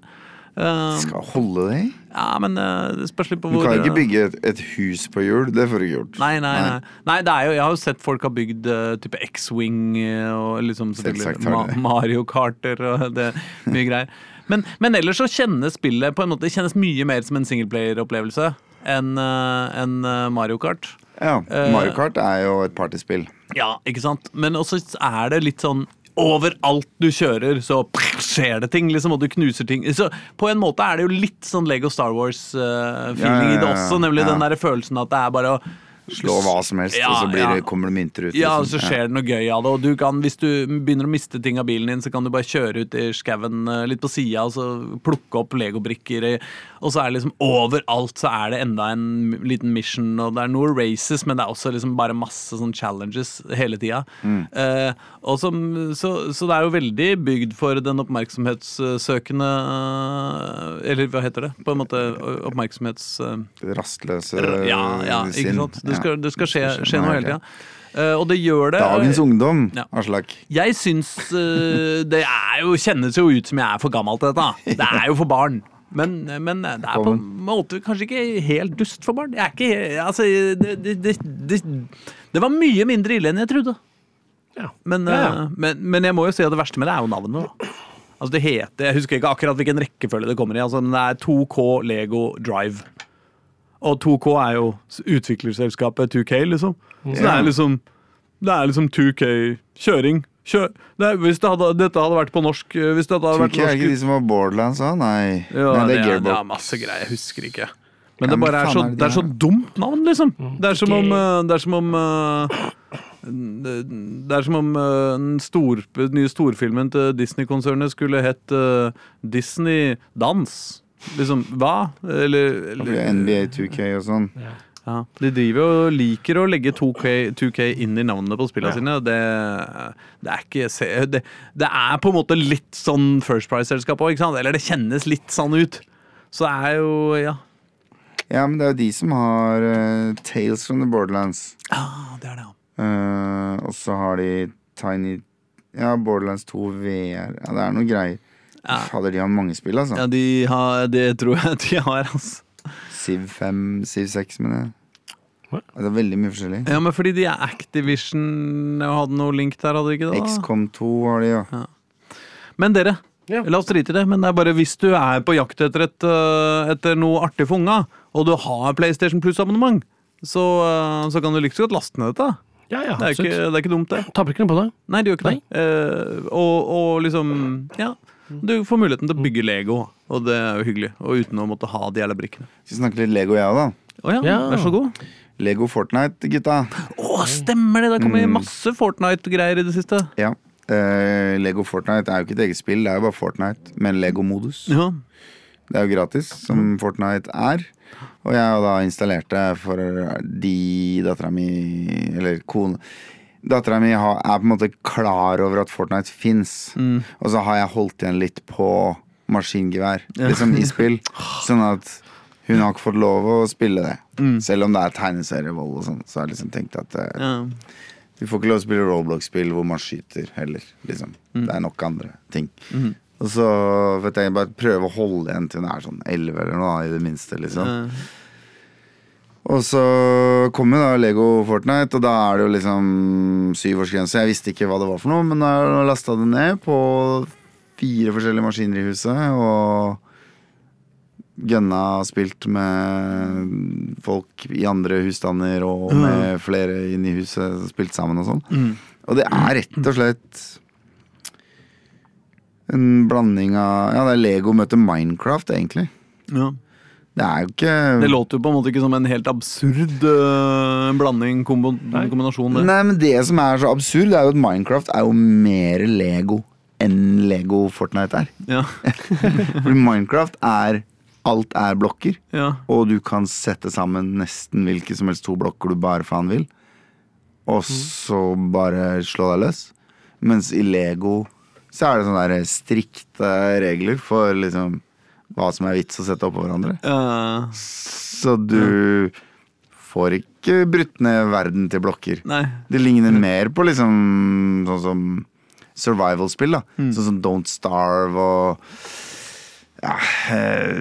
[SPEAKER 2] Um,
[SPEAKER 1] Skal holde det i?
[SPEAKER 2] ja, men eh, det spørs litt på hvor
[SPEAKER 1] Du kan ikke
[SPEAKER 2] eh,
[SPEAKER 1] bygge et, et hus på hjul. Det får du ikke gjort.
[SPEAKER 2] Nei, nei, nei. nei det er jo, jeg har jo sett folk har bygd eh, type X-Wing og liksom selvfølgelig Ma. Mario Karter og det mye greier. Men, men ellers så kjennes spillet på en måte Det kjennes mye mer som en singleplayer-opplevelse enn en Mario Kart.
[SPEAKER 1] Ja, Mario Kart er jo et partyspill.
[SPEAKER 2] Ja, ikke sant? Men også er det litt sånn Overalt du kjører, så skjer det ting, liksom, og du knuser ting. Så på en måte er det jo litt sånn Lego Star Wars-feeling
[SPEAKER 1] Ja, ja, ja,
[SPEAKER 2] i det også, nemlig den der følelsen at det er bare å
[SPEAKER 1] Slå hva som helst, og så det, kommer det mynter ut.
[SPEAKER 2] Ja, og
[SPEAKER 1] liksom.
[SPEAKER 2] så skjer det noe gøy av det. Og du kan, hvis du begynner å miste ting av bilen din, så kan du bare kjøre ut i skauen eh, litt på sida og så plukke opp legobrikker. Og så er det liksom overalt så er det enda en liten mission, og det er noe races, men det er også liksom bare masse sånn challenges hele tida.
[SPEAKER 1] Mm.
[SPEAKER 2] Eh, og som, så, så det er jo veldig bygd for den oppmerksomhetssøkende eh, Eller hva heter det? På en måte oppmerksomhets... eh,
[SPEAKER 1] Rastløse
[SPEAKER 2] ja, ja, ikke sant? Det skal, det skal skje, skje noe hele tida. Uh, og det gjør det.
[SPEAKER 1] Dagens ungdom,
[SPEAKER 2] Ja.
[SPEAKER 1] Aslak.
[SPEAKER 2] Jeg syns uh, Det er jo, kjennes jo ut som jeg er for gammel til dette. Det er jo for barn. Men, men det er på en måte kanskje ikke helt dust for barn. Jeg er ikke Altså, det, det, det, det, det var mye mindre ille enn jeg trodde.
[SPEAKER 3] Ja.
[SPEAKER 2] Men,
[SPEAKER 3] Ja, ja.
[SPEAKER 2] eh, men, men jeg må jo si at det verste med det er jo navnet. da Altså det heter, Jeg husker ikke akkurat hvilken rekkefølge det kommer i. Altså, men det er 2K Lego Drive. Og 2K er jo utviklerselskapet 2K, liksom. Så det er liksom Det er liksom 2K-kjøring. Kjør, er, hvis det hadde, dette hadde vært på norsk eh, Hvis dette hadde vært
[SPEAKER 1] 2K er ikke de som var Borderlands òg? Nei.
[SPEAKER 2] ja,
[SPEAKER 1] Nei, det er
[SPEAKER 2] det, er, det er masse greier. Jeg husker ikke. Men
[SPEAKER 1] Ja,
[SPEAKER 2] det
[SPEAKER 1] men
[SPEAKER 2] bare er så,
[SPEAKER 1] er det de
[SPEAKER 2] det er så dumt navn, liksom.
[SPEAKER 3] Mm.
[SPEAKER 2] Det er som om eh, Det er som om eh, det er som om den stor, den nye storfilmen til Disney-konsernet skulle hett Disney Dans. Liksom, hva? Eller, eller
[SPEAKER 1] NBA 2K og sånn.
[SPEAKER 2] ja, De driver og liker å legge 2K, 2K inn i navnene på spillene
[SPEAKER 3] Ja.
[SPEAKER 2] sine. og Det, det er ikke det, det er på en måte litt sånn First Price-selskap òg? Eller det kjennes litt sånn ut. Så det er jo Ja.
[SPEAKER 1] Ja, men det er jo de som har uh, Tales from the Borderlands.
[SPEAKER 2] Ah, det er det, ja.
[SPEAKER 1] Uh, og så har de Tiny Ja, Borderlands 2 VR. Ja, det er noe greier. Fader, de har mange spill, altså.
[SPEAKER 2] Ja, de har, det tror jeg de har, altså.
[SPEAKER 1] Civ 5, Siv 6, mener jeg. Det er veldig mye forskjellig.
[SPEAKER 2] Ja, men fordi de er Activision og hadde noe link der, hadde de ikke det? da?
[SPEAKER 1] XCOM 2 har de, ja.
[SPEAKER 2] Men dere,
[SPEAKER 3] Ja.
[SPEAKER 2] la oss drite i det. Men det er bare hvis du er på jakt etter, et, øh, etter noe artig for unga, og du har PlayStation Plus-abonnement, så, øh, så kan du like godt laste ned dette.
[SPEAKER 3] Ja, ja,
[SPEAKER 2] Det er, ikke, det er ikke dumt, det.
[SPEAKER 3] Taper ikke noe på det.
[SPEAKER 2] Nei, det gjør ikke det. Eh, og, og liksom Ja. Du får muligheten til å bygge Lego, og det er jo hyggelig. Og uten å måtte ha de jævla brikkene.
[SPEAKER 1] Skal vi snakke litt Lego, jeg òg, da?
[SPEAKER 2] Å ja,
[SPEAKER 3] Ja.
[SPEAKER 2] vær så god.
[SPEAKER 1] Lego Fortnite, gutta.
[SPEAKER 2] Å, stemmer det! Det har kommet masse Fortnite-greier i det siste.
[SPEAKER 1] Ja. Eh, Lego Fortnite er jo ikke et eget spill, det er jo bare Fortnite med en Lego-modus.
[SPEAKER 2] Ja.
[SPEAKER 1] Det er jo gratis, som Fortnite er. Og jeg har da installert det for de dattera mi Eller kone Dattera mi har- er på en måte klar over at Fortnite fins. Og så har jeg holdt igjen litt på maskingevær, liksom i spill. Sånn at hun har ikke fått lov å spille det. Selv om det er tegneserievold og sånn. Så har jeg liksom tenkt at uh,
[SPEAKER 2] ja.
[SPEAKER 1] vi får ikke lov å spille Roblox-spill hvor man skyter heller. Liksom. Det er nok andre ting. Og så vet jeg bare prøve å holde igjen til hun er sånn 11 eller noe, i det minste. liksom
[SPEAKER 2] ja.
[SPEAKER 1] Og så kom jo da Lego Fortnite, og da er det jo liksom syvårsgrense. Jeg visste ikke hva det var for noe, men da lasta det ned på fire forskjellige maskiner i huset. Og gønna spilt med folk i andre husstander og med flere inne i huset. Spilt sammen og sånn. Og det er rett og slett en blanding av Ja, det er Lego møter Minecraft, egentlig.
[SPEAKER 2] ja.
[SPEAKER 1] Det er jo ikke
[SPEAKER 2] Det låter jo på en måte ikke som en helt absurd uh, blanding, kombo, kombinasjon. Det.
[SPEAKER 1] Nei, men det som er så absurd, er jo at Minecraft er jo mer Lego enn Lego Fortnite er.
[SPEAKER 2] Ja.
[SPEAKER 1] Fordi Minecraft er Alt er blokker,
[SPEAKER 2] ja.
[SPEAKER 1] og du kan sette sammen nesten hvilke som helst to blokker du bare faen vil. Og så bare slå deg løs. Mens i Lego så er det sånne der strikte regler for liksom hva som er vits å sette oppå hverandre.
[SPEAKER 2] Ja.
[SPEAKER 1] Så du får ikke brutt ned verden til blokker.
[SPEAKER 2] Nei.
[SPEAKER 1] Det ligner mer på liksom sånn som survival-spill, da. Sånn som Don't Starve og ja, eh,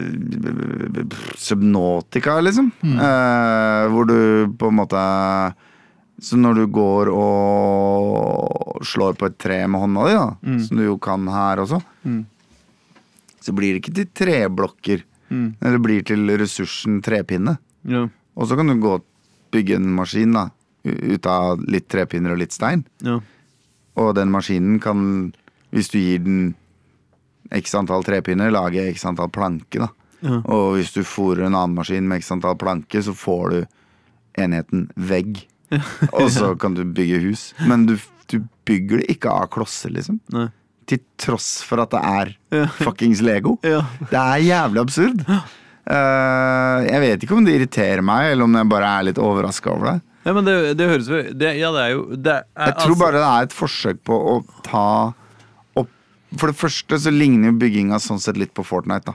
[SPEAKER 1] Subnautica, liksom. Eh, hvor du på en måte Så når du går og slår på et tre med hånda di, da, som du jo kan her også, så blir det ikke til treblokker. Det blir til ressursen trepinne.
[SPEAKER 2] Ja.
[SPEAKER 1] Og så kan du gå og bygge en maskin da ut av litt trepinner og litt stein.
[SPEAKER 2] Ja.
[SPEAKER 1] Og den maskinen kan, hvis du gir den x antall trepinner, lage x antall planke. da.
[SPEAKER 2] Ja.
[SPEAKER 1] Og hvis du fôrer en annen maskin med x antall planke, så får du enheten vegg. Og så kan du bygge hus. Men du, du bygger det ikke av klosser, liksom.
[SPEAKER 2] Nei.
[SPEAKER 1] Til tross for at det er fuckings Lego.
[SPEAKER 2] Ja.
[SPEAKER 1] Det er jævlig absurd. Eh, jeg vet ikke om det irriterer meg, eller om jeg bare er litt overraska over det.
[SPEAKER 2] Ja, men det, det høres det, Ja, det er jo det er,
[SPEAKER 1] Jeg tror
[SPEAKER 2] altså-
[SPEAKER 1] bare det er et forsøk på å ta opp For det første så ligner jo bygginga sånn sett litt på Fortnite, da.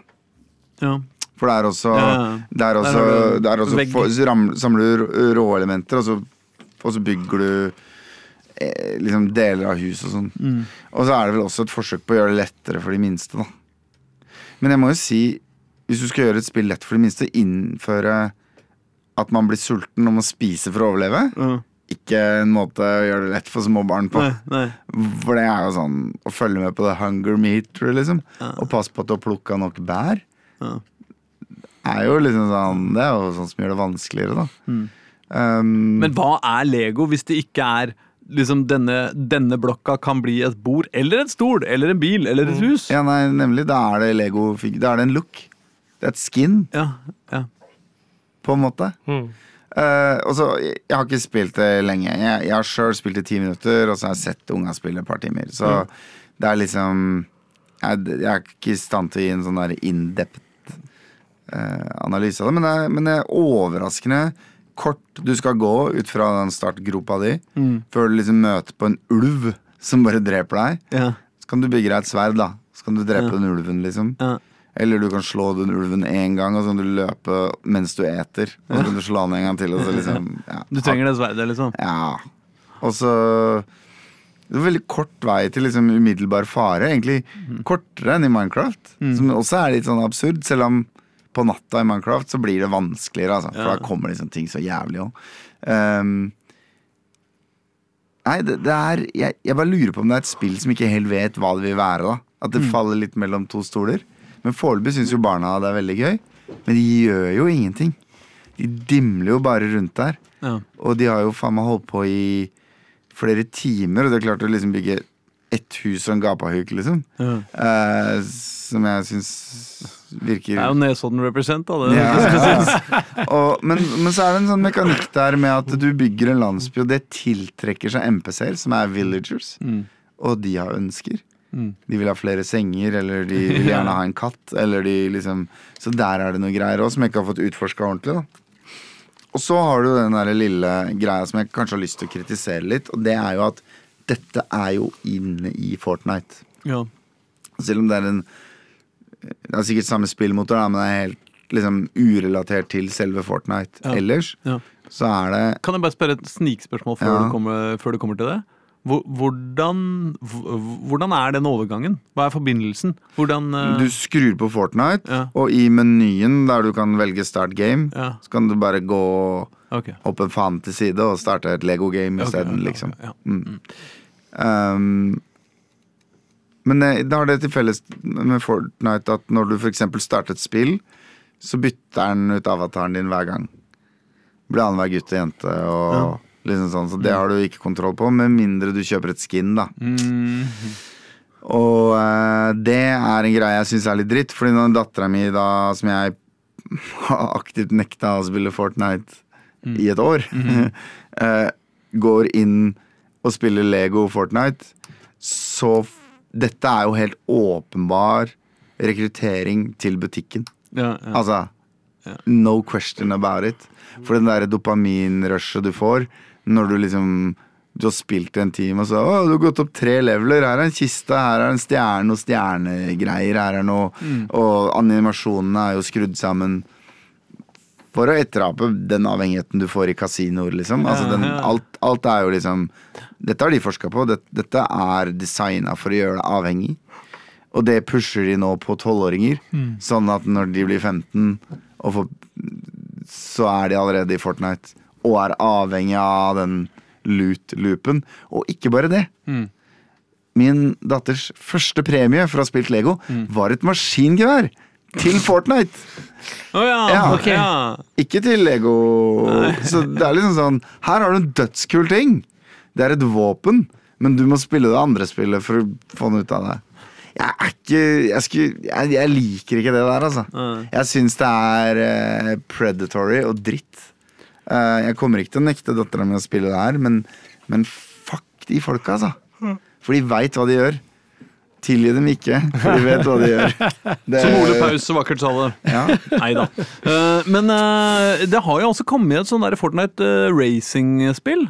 [SPEAKER 2] ja.
[SPEAKER 1] For det er også,
[SPEAKER 2] Ja, ja.
[SPEAKER 1] det er også, det er også for, samler du råelementer, og så, og så bygger du eh, liksom deler av hus og sånn.
[SPEAKER 2] Mm.
[SPEAKER 1] Og så er det vel også et forsøk på å gjøre det lettere for de minste, da. Men jeg må jo si, hvis du skal gjøre et spill lett for de minste, innføre at man blir sulten og må spise for å overleve.
[SPEAKER 2] Ja.
[SPEAKER 1] Ikke en måte å gjøre det lett for små barn på.
[SPEAKER 2] Nei, nei.
[SPEAKER 1] For det er jo sånn å følge med på the hunger meter, liksom. Og passe på at du har plukka nok bær.
[SPEAKER 2] Ja.
[SPEAKER 1] Er jo liksom sånn Det er jo sånn som gjør det vanskeligere, da.
[SPEAKER 2] Mm.
[SPEAKER 1] Um,
[SPEAKER 2] Men hva er Lego hvis det ikke er liksom denne, denne blokka kan bli et bord, eller et stol, eller en bil, eller et hus?
[SPEAKER 1] ja, nei, nemlig. Da er det Lego Da er det en look. Det er et skin,
[SPEAKER 2] Ja, ja.
[SPEAKER 1] på en måte.
[SPEAKER 3] Mm.
[SPEAKER 1] Uh, og så, jeg, jeg har ikke spilt det lenge. Jeg, jeg har sjøl spilt i ti minutter, og så har jeg sett unga spille et par timer. Så det er liksom jeg, jeg er ikke i stand til å gi en sånn der in-depth eh, analyse av det, men det, er, men det er overraskende kort du skal gå ut fra den startgropa di, før du liksom møter på en ulv som bare dreper deg.
[SPEAKER 2] ja.
[SPEAKER 1] Så kan du bygge deg et sverd, da. Så kan du drepe den ulven, liksom.
[SPEAKER 2] ja.
[SPEAKER 1] Eller du kan slå den ulven én gang, og så kan du løpe mens du eter. Og så kan du slå den en gang til, liksom ja.
[SPEAKER 2] Du trenger det sverdet, liksom?
[SPEAKER 1] Ja. Og så Det er veldig kort vei til liksom umiddelbar fare. Egentlig kortere enn i Minecraft. Som også er litt sånn absurd, selv om på natta i Minecraft så blir det vanskeligere, altså. For
[SPEAKER 2] Ja.
[SPEAKER 1] da kommer liksom ting så jævlig òg. Um, nei, det, det er jeg, jeg bare lurer på om det er et spill som ikke helt vet hva det vil være, da. At det faller litt mellom to stoler. Men foreløpig syns jo barna det er veldig gøy. Men de gjør jo ingenting. De dimler jo bare rundt der.
[SPEAKER 2] Ja.
[SPEAKER 1] Og de har jo faen meg holdt på i flere timer, og de har klart å liksom bygge ett hus og en gapahuk, liksom.
[SPEAKER 2] Ja.
[SPEAKER 1] Eh, som jeg syns virker
[SPEAKER 2] Det er jo Nesodden represent, da. Det.
[SPEAKER 1] ja. og, men, men så er det en sånn mekanikk der med at du bygger en landsby, og det tiltrekker seg MPC-er, som er villagers.
[SPEAKER 2] Mm.
[SPEAKER 1] Og de har ønsker.
[SPEAKER 2] Mm.
[SPEAKER 1] De vil ha flere senger, eller de vil gjerne ha en katt. Eller de liksom Så der er det noe greier òg som jeg ikke har fått utforska ordentlig. da Og så har du den der lille greia som jeg kanskje har lyst til å kritisere litt, og det er jo at dette er jo inne i Fortnite.
[SPEAKER 2] Ja.
[SPEAKER 1] Selv om det er en Det er sikkert samme spillmotor, da, men det er helt liksom urelatert til selve Fortnite
[SPEAKER 2] Ja.
[SPEAKER 1] ellers.
[SPEAKER 2] Ja.
[SPEAKER 1] Så er det
[SPEAKER 2] Kan jeg bare spørre et snikspørsmål før,
[SPEAKER 1] Ja.
[SPEAKER 2] du, kommer, før du kommer til det? Hvor- Hvordan, hvordan er den overgangen? Hva er forbindelsen? Hvordan uh...
[SPEAKER 1] Du skrur på Fortnite,
[SPEAKER 2] Ja.
[SPEAKER 1] og i menyen der du kan velge start game,
[SPEAKER 2] Ja.
[SPEAKER 1] så kan du bare gå
[SPEAKER 2] okay.
[SPEAKER 1] opp en faen til side og starte et Lego-game
[SPEAKER 2] Ok,
[SPEAKER 1] okay,
[SPEAKER 2] okay,
[SPEAKER 1] liksom.
[SPEAKER 2] ok, ja.
[SPEAKER 1] Mm. Um, men da har det til felles med Fortnite at når du f.eks. starter et spill, så bytter den ut avataren din hver gang. Blir annenhver gutt og jente og liksom sånn. Så det har du ikke kontroll på, med mindre du kjøper et skin, da.
[SPEAKER 2] Mm.
[SPEAKER 1] Og eh, det er en greie jeg syns er litt dritt, fordi når dattera mi, da, som jeg aktivt nekta å spille Fortnite i et år, eh, går inn og spiller Lego Fortnite, så dette er jo helt åpenbar rekruttering til butikken.
[SPEAKER 2] Ja, ja.
[SPEAKER 1] Altså, no question about it. For den der dopaminrushet du får når du liksom Du har spilt i en time, og så Å, du har gått opp tre leveler. Her er en kiste, her er en stjerne, noe stjernegreier. Her er noe Og animasjonene er jo skrudd sammen for å etterape den avhengigheten du får i kasinoer, liksom. Altså, den, alt, alt er jo liksom Dette har de forska på. Dette, dette er designa for å gjøre deg avhengig. Og det pusher de nå på tolvåringer. Sånn at når de blir 15, og får, så er de allerede i Fortnite. Og er avhengig av den loot-loopen. Og ikke bare det. Min datters første premie for å ha spilt Lego var et maskingevær til Fortnite.
[SPEAKER 2] Oh ja,
[SPEAKER 1] Ja,
[SPEAKER 2] Okay. ja.
[SPEAKER 1] Ikke til Lego. Så det er liksom sånn Her har du en dødskul ting. Det er et våpen, men du må spille det andre spillet for å få den ut av det. Jeg er ikke Jeg, skulle, jeg, jeg liker ikke det der, altså.
[SPEAKER 2] Nei.
[SPEAKER 1] Jeg syns det er uh, predatory og dritt. Eh, jeg kommer ikke til å nekte dattera mi å spille det her, men, men fuck de folka, altså. For de veit hva de gjør. Tilgi dem ikke, for de vet hva de gjør. Det,
[SPEAKER 2] Som Ole Paus så vakkert sa det.
[SPEAKER 1] Ja.
[SPEAKER 2] Nei da. Eh, men eh, det har jo også kommet et sånn der Fortnite racing-spill.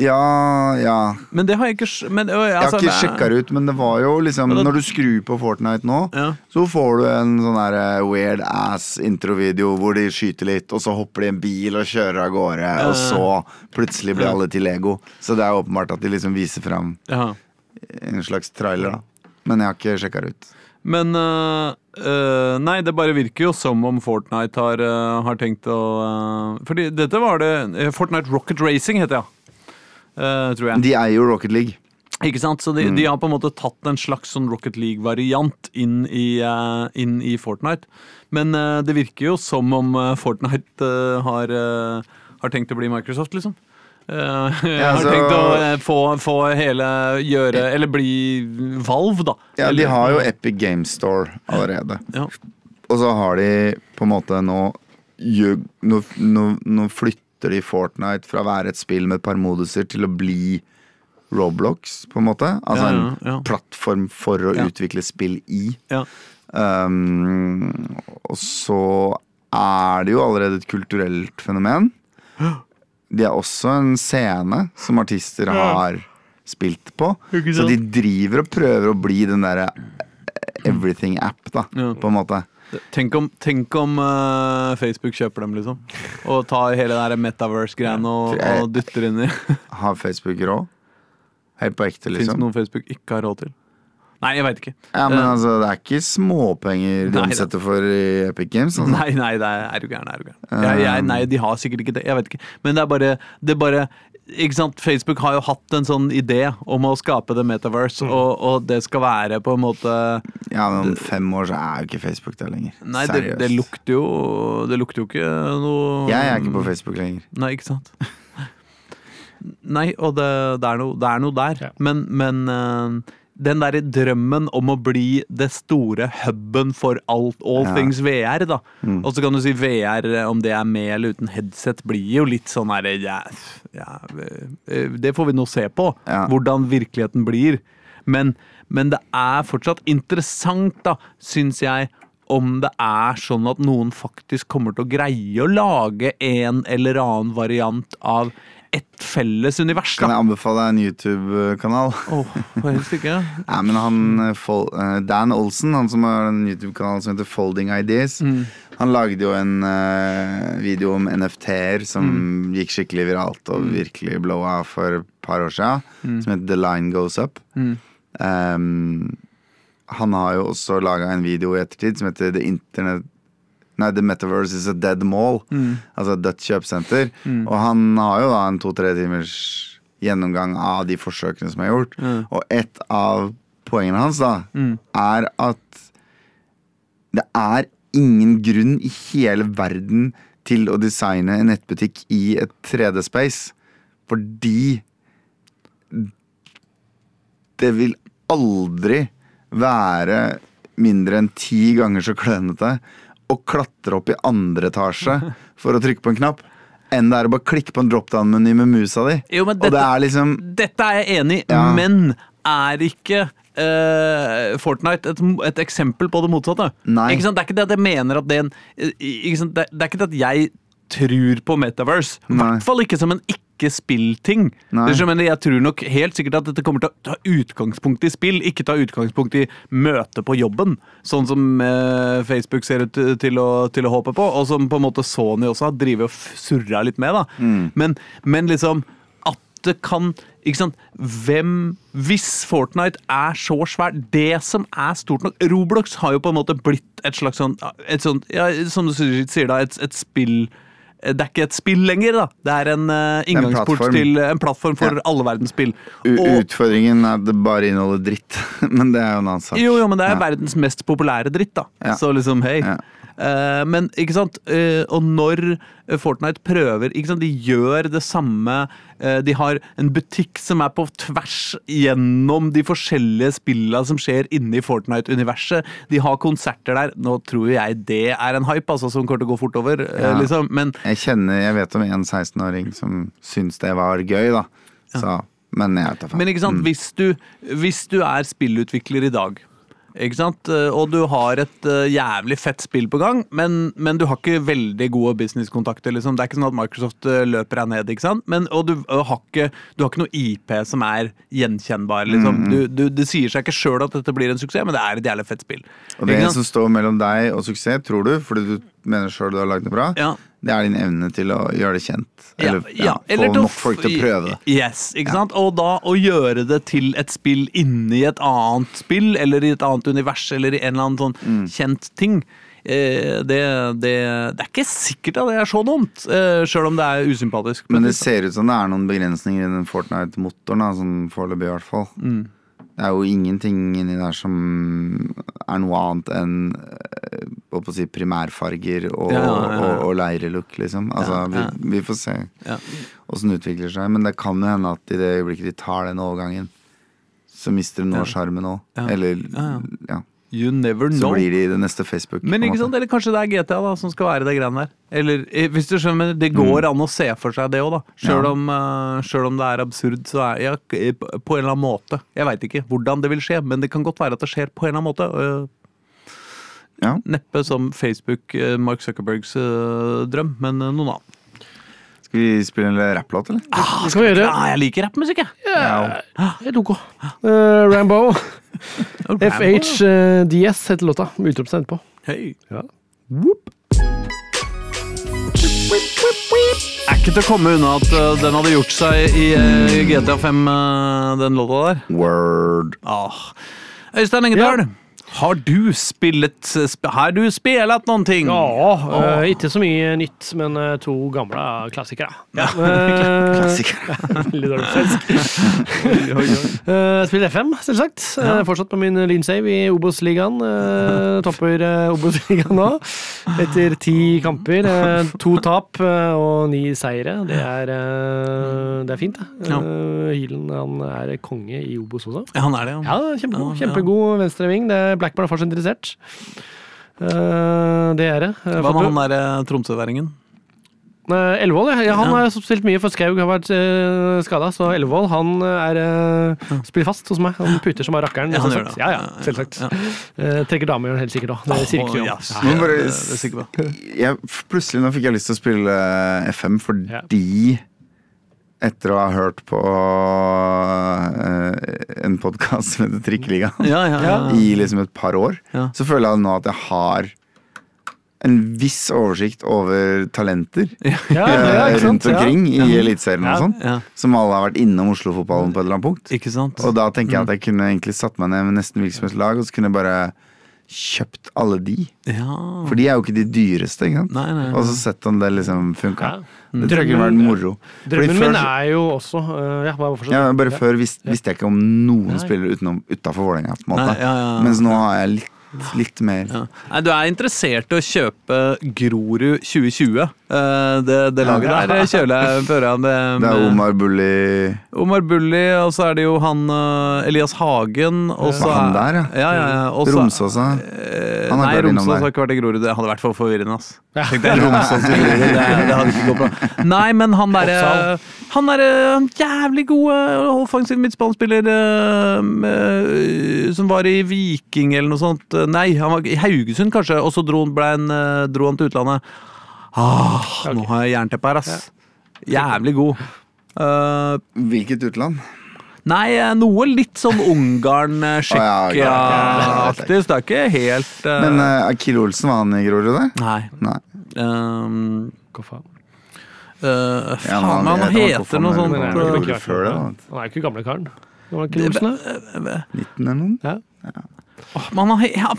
[SPEAKER 1] Ja, ja.
[SPEAKER 2] Men det har jeg ikke men, øh,
[SPEAKER 1] Jeg har
[SPEAKER 2] altså,
[SPEAKER 1] ikke sjekka det ut, men det var jo liksom
[SPEAKER 2] det-
[SPEAKER 1] Når du skrur på Fortnite nå,
[SPEAKER 2] Ja.
[SPEAKER 1] så får du en sånn der eh, weird ass introvideo hvor de skyter litt, og så hopper de i en bil og kjører av gårde, og så plutselig blir alle til Lego. Så det er åpenbart at de liksom viser fram
[SPEAKER 2] Ja.
[SPEAKER 1] en slags trailer, da. Men jeg har ikke sjekka det ut.
[SPEAKER 2] Men øh, øh, Nei, det bare virker jo som om Fortnite har, øh, har tenkt å Fordi dette var det Fortnite Rocket Racing heter det, ja. Øh, tror jeg.
[SPEAKER 1] De eier jo Rocket League.
[SPEAKER 2] Ikke sant? Så de, de har på en måte tatt en slags sånn Rocket League-variant inn, i, eh, inn i Fortnite. Men uh, det virker jo som om eh, Fortnite eh, har, eh, har tenkt å bli Microsoft, liksom. Eh, har
[SPEAKER 1] altså-
[SPEAKER 2] tenkt å uh, få, få hele gjøre Eller bli Valve, da.
[SPEAKER 1] Ja, de har jo Epic Game Store allerede.
[SPEAKER 2] ja.
[SPEAKER 1] Og så har de på en måte nå Nå, nå, nå flytter de Fortnite fra å være et spill med et par moduser til å bli Roblox, på en måte. Altså
[SPEAKER 2] Ja, ja,
[SPEAKER 1] en plattform for å
[SPEAKER 2] Ja.
[SPEAKER 1] utvikle spill i.
[SPEAKER 2] Ja.
[SPEAKER 1] Um, og så er det jo allerede et kulturelt fenomen. De er også en scene som artister har spilt på. Så de driver og prøver å bli den derre everything-app, da,
[SPEAKER 2] Ja.
[SPEAKER 1] på en måte.
[SPEAKER 2] Tenk om, tenk om uh, Facebook kjøper dem, liksom. Og tar hele det metaverse-greiene og, og dytter inn i
[SPEAKER 1] Har Facebook råd? Helt på ekte,
[SPEAKER 2] Fins
[SPEAKER 1] liksom.
[SPEAKER 2] det noe Facebook ikke har råd til? Nei, jeg veit ikke.
[SPEAKER 1] Ja, men
[SPEAKER 2] Eh,
[SPEAKER 1] altså, det er ikke småpenger de
[SPEAKER 2] Nei,
[SPEAKER 1] omsetter for i Epic Games. Altså.
[SPEAKER 2] Nei, nei, det er, er du gæren. Er du gæren. Jeg, jeg, nei, de har sikkert ikke det. Jeg vet ikke. Men det er bare, det er bare? Facebook har jo hatt en sånn idé om å skape det metaverse,
[SPEAKER 1] Mm.
[SPEAKER 2] og, og det skal være på en måte
[SPEAKER 1] Ja, men om fem år så er jo ikke Facebook der lenger.
[SPEAKER 2] Nei, det,
[SPEAKER 1] Seriøst.
[SPEAKER 2] det lukter jo Det lukter jo ikke noe
[SPEAKER 1] Jeg er ikke på Facebook lenger.
[SPEAKER 2] Nei, ikke sant? Nei, og det, det, er, noe, det er noe der.
[SPEAKER 3] Ja.
[SPEAKER 2] Men, men eh, den derre drømmen om å bli det store huben for alt, all
[SPEAKER 1] Ja.
[SPEAKER 2] things VR, da.
[SPEAKER 1] Mm.
[SPEAKER 2] Og så kan du si VR, eh, om det er med eller uten headset, blir jo litt sånn herre ja, ja, eh, Det får vi nå se på, hvordan virkeligheten blir. Men, men det er fortsatt interessant, da, syns jeg, om det er sånn at noen faktisk kommer til å greie å lage en eller annen variant av et felles univers. Da.
[SPEAKER 1] Kan jeg anbefale deg en YouTube-kanal?
[SPEAKER 2] Åh, helst ikke.
[SPEAKER 1] Nei, men han eh, eh, Dan Olsen, han som har en YouTube-kanal som heter Folding Ideas,
[SPEAKER 2] Mm.
[SPEAKER 1] han lagde jo en eh, video om NFT-er som
[SPEAKER 2] Mm.
[SPEAKER 1] gikk skikkelig viralt og virkelig blowa for et par år siden, som heter The Line Goes Up.
[SPEAKER 2] Mm.
[SPEAKER 1] Um, han har jo også laga en video i ettertid som heter The Internet Nei, The Metaverse is a Dead Mall.
[SPEAKER 2] Mm.
[SPEAKER 1] Altså et dødt kjøpesenter. Og han har jo da en to-tre timers gjennomgang av de forsøkene som er gjort.
[SPEAKER 2] Mm.
[SPEAKER 1] Og et av poengene hans da
[SPEAKER 2] Mm.
[SPEAKER 1] er at det er ingen grunn i hele verden til å designe en nettbutikk i et 3D-space. Fordi det vil aldri være mindre enn ti ganger så klønete å klatre opp i andre etasje for å trykke på en knapp, enn det er å bare klikke på en dropdown-meny med musa di.
[SPEAKER 2] Jo, men
[SPEAKER 1] Og det
[SPEAKER 2] dette-
[SPEAKER 1] er liksom
[SPEAKER 2] Dette er jeg enig i,
[SPEAKER 1] Ja.
[SPEAKER 2] men er ikke uh, Fortnite et, et eksempel på det motsatte?
[SPEAKER 1] Nei.
[SPEAKER 2] Det er ikke det at jeg mener at det er en? Det, det er ikke det at jeg tror på Metaverse. I hvert fall ikke som en ikke-spill-ting. Jeg tror nok helt sikkert at dette kommer til å ta utgangspunkt i spill, ikke ta utgangspunkt i møte på jobben. Sånn som eh, Facebook ser ut til å, til å håpe på, og som på en måte Sony også har drevet og surra litt med. da. Men, men liksom det kan ikke sant? Hvem Hvis Fortnite er så svært Det som er stort nok Roblox har jo på en måte blitt et slags sånn et sånt, ja, Som du sier da, et, et spill det er ikke et spill lenger, da. Det er en uh, inngangsport
[SPEAKER 1] en
[SPEAKER 2] til en plattform for
[SPEAKER 1] Ja.
[SPEAKER 2] alle verdens spill. Og-
[SPEAKER 1] Utfordringen er at det bare inneholder dritt. Men det er jo en annen sak.
[SPEAKER 2] jo, jo, men det er
[SPEAKER 1] Ja.
[SPEAKER 2] verdens mest populære dritt, da.
[SPEAKER 1] Ja.
[SPEAKER 2] Så liksom, hei. Eh, men ikke sant, Eh, og når eh, Fortnite prøver ikke sant, De gjør det samme. de har en butikk som er på tvers gjennom de forskjellige spillene som skjer inne i Fortnite-universet. De har konserter der. Nå tror jeg det er en hype, altså, som kommer til å gå fort over.
[SPEAKER 1] Ja.
[SPEAKER 2] liksom. Men
[SPEAKER 1] Jeg kjenner, jeg vet om en 16-åring som syns det var gøy, da. Så, men jeg vet da faen.
[SPEAKER 2] Men ikke sant,
[SPEAKER 1] Mm.
[SPEAKER 2] hvis, du, hvis du er spillutvikler i dag, ikke sant? eh, og du har et eh, jævlig fett spill på gang, men, men du har ikke veldig gode businesskontakter. Liksom. Det er ikke sånn at Microsoft eh, løper deg ned, ikke sant? Men, og du, har ikke, du har ikke noe IP som er gjenkjennbar. Liksom.
[SPEAKER 1] Mm,
[SPEAKER 2] Du, du, det sier seg ikke sjøl at dette blir en suksess, men det er et jævlig fett spill.
[SPEAKER 1] Og det som står mellom deg og suksess, tror du, fordi du mener sjøl du har lagd det bra,
[SPEAKER 2] Ja.
[SPEAKER 1] det er din evne til å gjøre det kjent. Eller ja,
[SPEAKER 2] eller
[SPEAKER 1] få nok folk til å prøve det.
[SPEAKER 2] Yes, ikke sant? Og da å gjøre det til et spill inni et annet spill, eller i et annet univers, eller i en eller annen sånn
[SPEAKER 1] Mm.
[SPEAKER 2] kjent ting. Eh, det, det, det er ikke sikkert at det er så dumt, eh, sjøl om det er usympatisk.
[SPEAKER 1] Men det ser ut som det er noen begrensninger i den Fortnite-motoren, sånn foreløpig i hvert fall.
[SPEAKER 2] Mm.
[SPEAKER 1] Det er jo ingenting inni der som er noe annet enn å si, primærfarger og,
[SPEAKER 2] Ja, ja, ja.
[SPEAKER 1] og, og leirelook, liksom. Altså. Vi, vi får se
[SPEAKER 2] Ja.
[SPEAKER 1] åssen det utvikler seg. Men det kan jo hende at i det øyeblikket de tar den overgangen, så mister de noe av sjarmen òg. Eller
[SPEAKER 2] Ja,
[SPEAKER 1] ja.
[SPEAKER 2] You never
[SPEAKER 1] Så blir de det neste Facebook.
[SPEAKER 2] Men ikke sant, eller kanskje det er GTA da som skal være det greiene der. Eller eh, hvis du skjønner, det går an å se for seg det òg, da. Sjøl
[SPEAKER 1] Mm. Ja.
[SPEAKER 2] om, uh, om det er absurd, så er ja, på en eller annen måte. Jeg veit ikke hvordan det vil skje, men det kan godt være at det skjer på en eller annen måte. Uh,
[SPEAKER 1] Ja.
[SPEAKER 2] Neppe som Facebook, uh, Mark Zuckerbergs eh, drøm, men eh, noen annen.
[SPEAKER 1] Skal vi spille en rapplåt, eller?
[SPEAKER 3] Ah, skal vi gjøre.
[SPEAKER 2] Ja, jeg liker rappmusikk, jeg.
[SPEAKER 3] Ja, er ok. Eh, Rambo. FHDS heter låta. Med utropstegn på.
[SPEAKER 2] Hei.
[SPEAKER 3] Ja.
[SPEAKER 2] Whoop. Er ikke til å komme unna at eh, den hadde gjort seg i uh, GTA 5, eh, den låta der.
[SPEAKER 1] Word.
[SPEAKER 2] Ah. Øystein Engedal, har du spillet Har du spilt noen ting?
[SPEAKER 3] Ja, uh, ikke så mye nytt, men eh, to gamle klassikere. Ja.
[SPEAKER 1] klassikere.
[SPEAKER 3] Litt dårlig svensk. Uh, Spiller FM, selvsagt. Eh, fortsatt på min lynsave i Obos-ligaen. Eh, topper uh, Obos-ligaen nå. Etter ti kamper. eh, to tap eh, og ni seire. Det er, eh, det er fint, det. Uh, Hylen han er konge i Obos også.
[SPEAKER 2] Ja, han er det,
[SPEAKER 3] Ja.
[SPEAKER 2] Ja, kjempegod,
[SPEAKER 3] Kjempegod venstreving. Det er Blackburn er fortsatt interessert. Eh, det er det. Eh,
[SPEAKER 2] Hva med han der tromsøværingen?
[SPEAKER 3] Eh, Ellevold, ja. ja. Han
[SPEAKER 2] Ja.
[SPEAKER 3] har spilt mye for Skaug, har vært uh, skada. Så Ellevold han er, uh, spiller fast hos meg. Han puter som bare rakkeren.
[SPEAKER 2] Ja, han
[SPEAKER 3] selvsagt.
[SPEAKER 2] gjør det.
[SPEAKER 3] Ja, ja, selvsagt.
[SPEAKER 2] Ja.
[SPEAKER 3] Uh, trekker damer helt sikkert òg. Det sier ikke vi om.
[SPEAKER 1] Plutselig nå fikk jeg lyst til å spille FM fordi Etter å ha hørt på eh, en podkast som heter Trikkeliga
[SPEAKER 2] Ja, ja, ja.
[SPEAKER 1] i liksom et par år, så føler jeg nå at jeg har en viss oversikt over talenter eh, rundt omkring i Eliteserien og sånn. Som alle har vært innom Oslo-fotballen på et eller annet punkt. Og da tenker jeg at jeg kunne egentlig satt meg ned med nesten hvilket som helst lag, og så kunne jeg bare kjøpt alle de.
[SPEAKER 2] Ja.
[SPEAKER 1] For de er jo ikke de dyreste, ikke sant?
[SPEAKER 2] Nei, nei, nei.
[SPEAKER 1] Og så sett om det liksom funka.
[SPEAKER 3] Ja.
[SPEAKER 1] Det tror jeg kunne vært moro.
[SPEAKER 3] Drømmen
[SPEAKER 1] før
[SPEAKER 3] min er jo også uh, Ja, bare
[SPEAKER 1] ja, bare før visste, visste jeg ikke om noen spillere utafor Vålerenga. på en måte.
[SPEAKER 2] Nei, ja, ja, ja.
[SPEAKER 1] Mens nå har jeg litt, litt mer.
[SPEAKER 2] Ja. Nei, du er interessert i å kjøpe Grorud 2020. Eh, det, det laget
[SPEAKER 1] Ja.
[SPEAKER 2] der kjøler jeg jeg det
[SPEAKER 1] Det er Omar Bulli
[SPEAKER 2] Omar Bulli, og så er det jo han eh, Elias Hagen. Og så
[SPEAKER 1] han
[SPEAKER 2] er-
[SPEAKER 1] der, ja?
[SPEAKER 2] Ja, ja. Eh,
[SPEAKER 1] Han har
[SPEAKER 2] Nei,
[SPEAKER 1] ikke vært
[SPEAKER 2] Romsås har ikke vært i Grorud. Det hadde vært for forvirrende. ass. Romsås i det, det hadde ikke gått bra. Nei, men han derre Han derre jævlig gode offensiv midtbanespiller eh, som var i Viking eller noe sånt. Nei, han var i Haugesund kanskje, og så dro han, ble han, eh, dro han til utlandet. Ah, Nå har jeg jernteppe her, ass. Jævlig god. Uh,
[SPEAKER 1] Hvilket utland?
[SPEAKER 2] Nei, eh, noe litt sånn Ungarn, eh,
[SPEAKER 1] Å, ja, ok, ja,
[SPEAKER 2] Tsjekkia-aktig, så det er ikke helt uh...
[SPEAKER 1] Men uh, Akil Olsen, var han i Grorud der?
[SPEAKER 2] Nei.
[SPEAKER 1] Nei.
[SPEAKER 2] Um,
[SPEAKER 3] Hva faen?
[SPEAKER 2] uh, faen,
[SPEAKER 1] Ja,
[SPEAKER 2] men han
[SPEAKER 1] han
[SPEAKER 2] heter noe sånt
[SPEAKER 1] det.
[SPEAKER 3] Han er jo ikke gamle karen. Var det ikke Olsen, da?
[SPEAKER 1] 19 eller noe?
[SPEAKER 3] Ja.
[SPEAKER 2] Åh, har ja,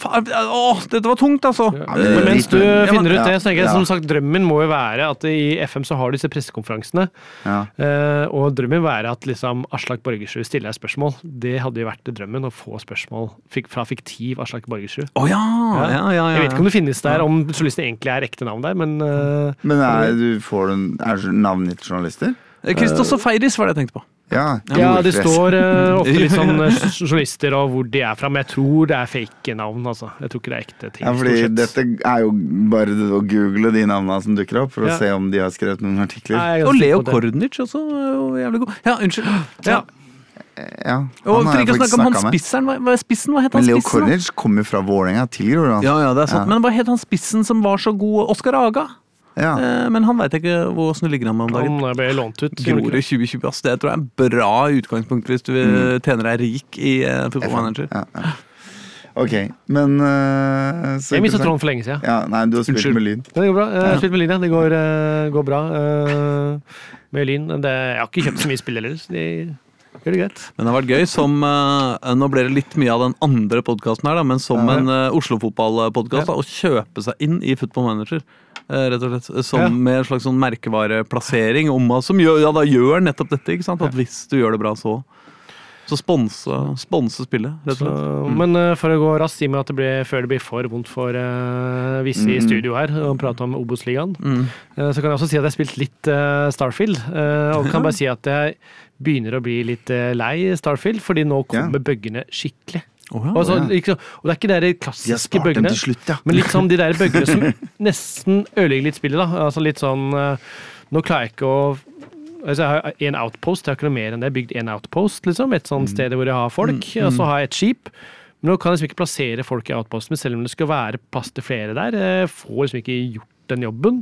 [SPEAKER 2] Åh, dette var tungt, altså!
[SPEAKER 3] Ja,
[SPEAKER 1] men
[SPEAKER 3] men mens du finner ut det, så tenker jeg
[SPEAKER 1] ja.
[SPEAKER 3] som sagt drømmen må jo være at i FM så har du disse pressekonferansene.
[SPEAKER 1] Ja.
[SPEAKER 3] eh, og drømmen vil være at liksom Aslak Borgersrud stiller deg spørsmål. Det hadde jo vært drømmen, å få spørsmål fik- fra fiktiv Aslak Borgersrud.
[SPEAKER 2] Å ja, ja, ja, ja,
[SPEAKER 3] Jeg vet ikke om det finnes der, om journalisten egentlig er ekte navn der, men eh,
[SPEAKER 1] Men er, du får du, er navngitt journalister?
[SPEAKER 2] Kristoffer Feiris var det jeg tenkte på.
[SPEAKER 1] Ja.
[SPEAKER 3] ja, det står uh, ofte litt sånn eh, journalister og hvor de er fra, men jeg tror det er fake navn, altså. Jeg tror ikke det er ekte ting.
[SPEAKER 1] Ja, fordi dette er jo bare å google de navnene som dukker opp, for
[SPEAKER 3] Ja.
[SPEAKER 1] å se om de har skrevet noen artikler.
[SPEAKER 3] Nei,
[SPEAKER 2] Og Leo. Kornic også er jævlig god. Ja, unnskyld. Ja.
[SPEAKER 1] Ja,
[SPEAKER 2] Og
[SPEAKER 1] han
[SPEAKER 2] for
[SPEAKER 1] har jeg
[SPEAKER 2] ikke å snakke om han
[SPEAKER 1] med.
[SPEAKER 2] spisseren, hva, hva spissen? Hva het han
[SPEAKER 1] Leo
[SPEAKER 2] spissen? da?
[SPEAKER 1] Kornic kom jo fra Vålerenga til.
[SPEAKER 2] Ja, ja, det er sant.
[SPEAKER 1] Ja.
[SPEAKER 2] Men hva het han spissen som var så god? Oskar Aga.
[SPEAKER 1] Ja.
[SPEAKER 2] Eh, men han veit ikke hvordan det ligger an med om dagen.
[SPEAKER 3] Han ble lånt ut.
[SPEAKER 2] Grorud 2020, ass. Det tror jeg er en bra utgangspunkt hvis du mm. tjener deg rik i uh, fotballmanager.
[SPEAKER 1] Ja, ja. Ok, men uh, så
[SPEAKER 3] Jeg mistet
[SPEAKER 1] Trond
[SPEAKER 3] tråden for lenge siden.
[SPEAKER 1] Ja, nei, du har spilt
[SPEAKER 3] Unnskyld.
[SPEAKER 1] med
[SPEAKER 3] Lyn. Det går bra. Jeg har spilt med Lyn, ja. Det går, uh, går bra Uh, med Lyn. Det, jeg har ikke kjøpt så mye spill heller, så de gjør det greit.
[SPEAKER 2] Men det har vært gøy som eh, Nå ble det litt mye av den andre podkasten her, da, men som
[SPEAKER 1] Ja.
[SPEAKER 2] en uh, Oslo-fotballpodkast. Å kjøpe seg inn i Football Manager. Eh, rett og slett. Som
[SPEAKER 3] Ja.
[SPEAKER 2] med en slags sånn merkevareplassering om, som gjør, ja, da gjør nettopp dette. ikke sant? At hvis du gjør det bra, så så sponse, sponse spillet, rett og slett. Mm.
[SPEAKER 3] Men uh, for å gå raskt, i og med at det blir, før det blir for vondt for uh, visse i
[SPEAKER 1] Mm.
[SPEAKER 3] studio her å prate om Obos-ligaen,
[SPEAKER 2] Mm.
[SPEAKER 3] uh, så kan jeg også si at jeg har spilt litt eh, Starfield. eh, og kan bare si at jeg begynner å bli litt eh, lei Starfield, fordi nå kommer bøggene skikkelig.
[SPEAKER 2] Å, ja.
[SPEAKER 3] Og, så,
[SPEAKER 1] ja.
[SPEAKER 3] og det er ikke de
[SPEAKER 1] De
[SPEAKER 3] klassiske
[SPEAKER 1] spart
[SPEAKER 3] bøggene.
[SPEAKER 1] slutt, ja.
[SPEAKER 3] Men litt sånn de der bøggene som nesten ødelegger litt spillet, da. Altså litt sånn eh, Nå klarer jeg ikke å Altså, jeg har en outpost, jeg har ikke noe mer enn det. Jeg har bygd en outpost, liksom. Et sånt sted hvor jeg har folk. Og så har jeg et skip. Men nå kan jeg liksom ikke plassere folk i outposten, selv om det skal være plass til flere der. Jeg får liksom ikke gjort den jobben.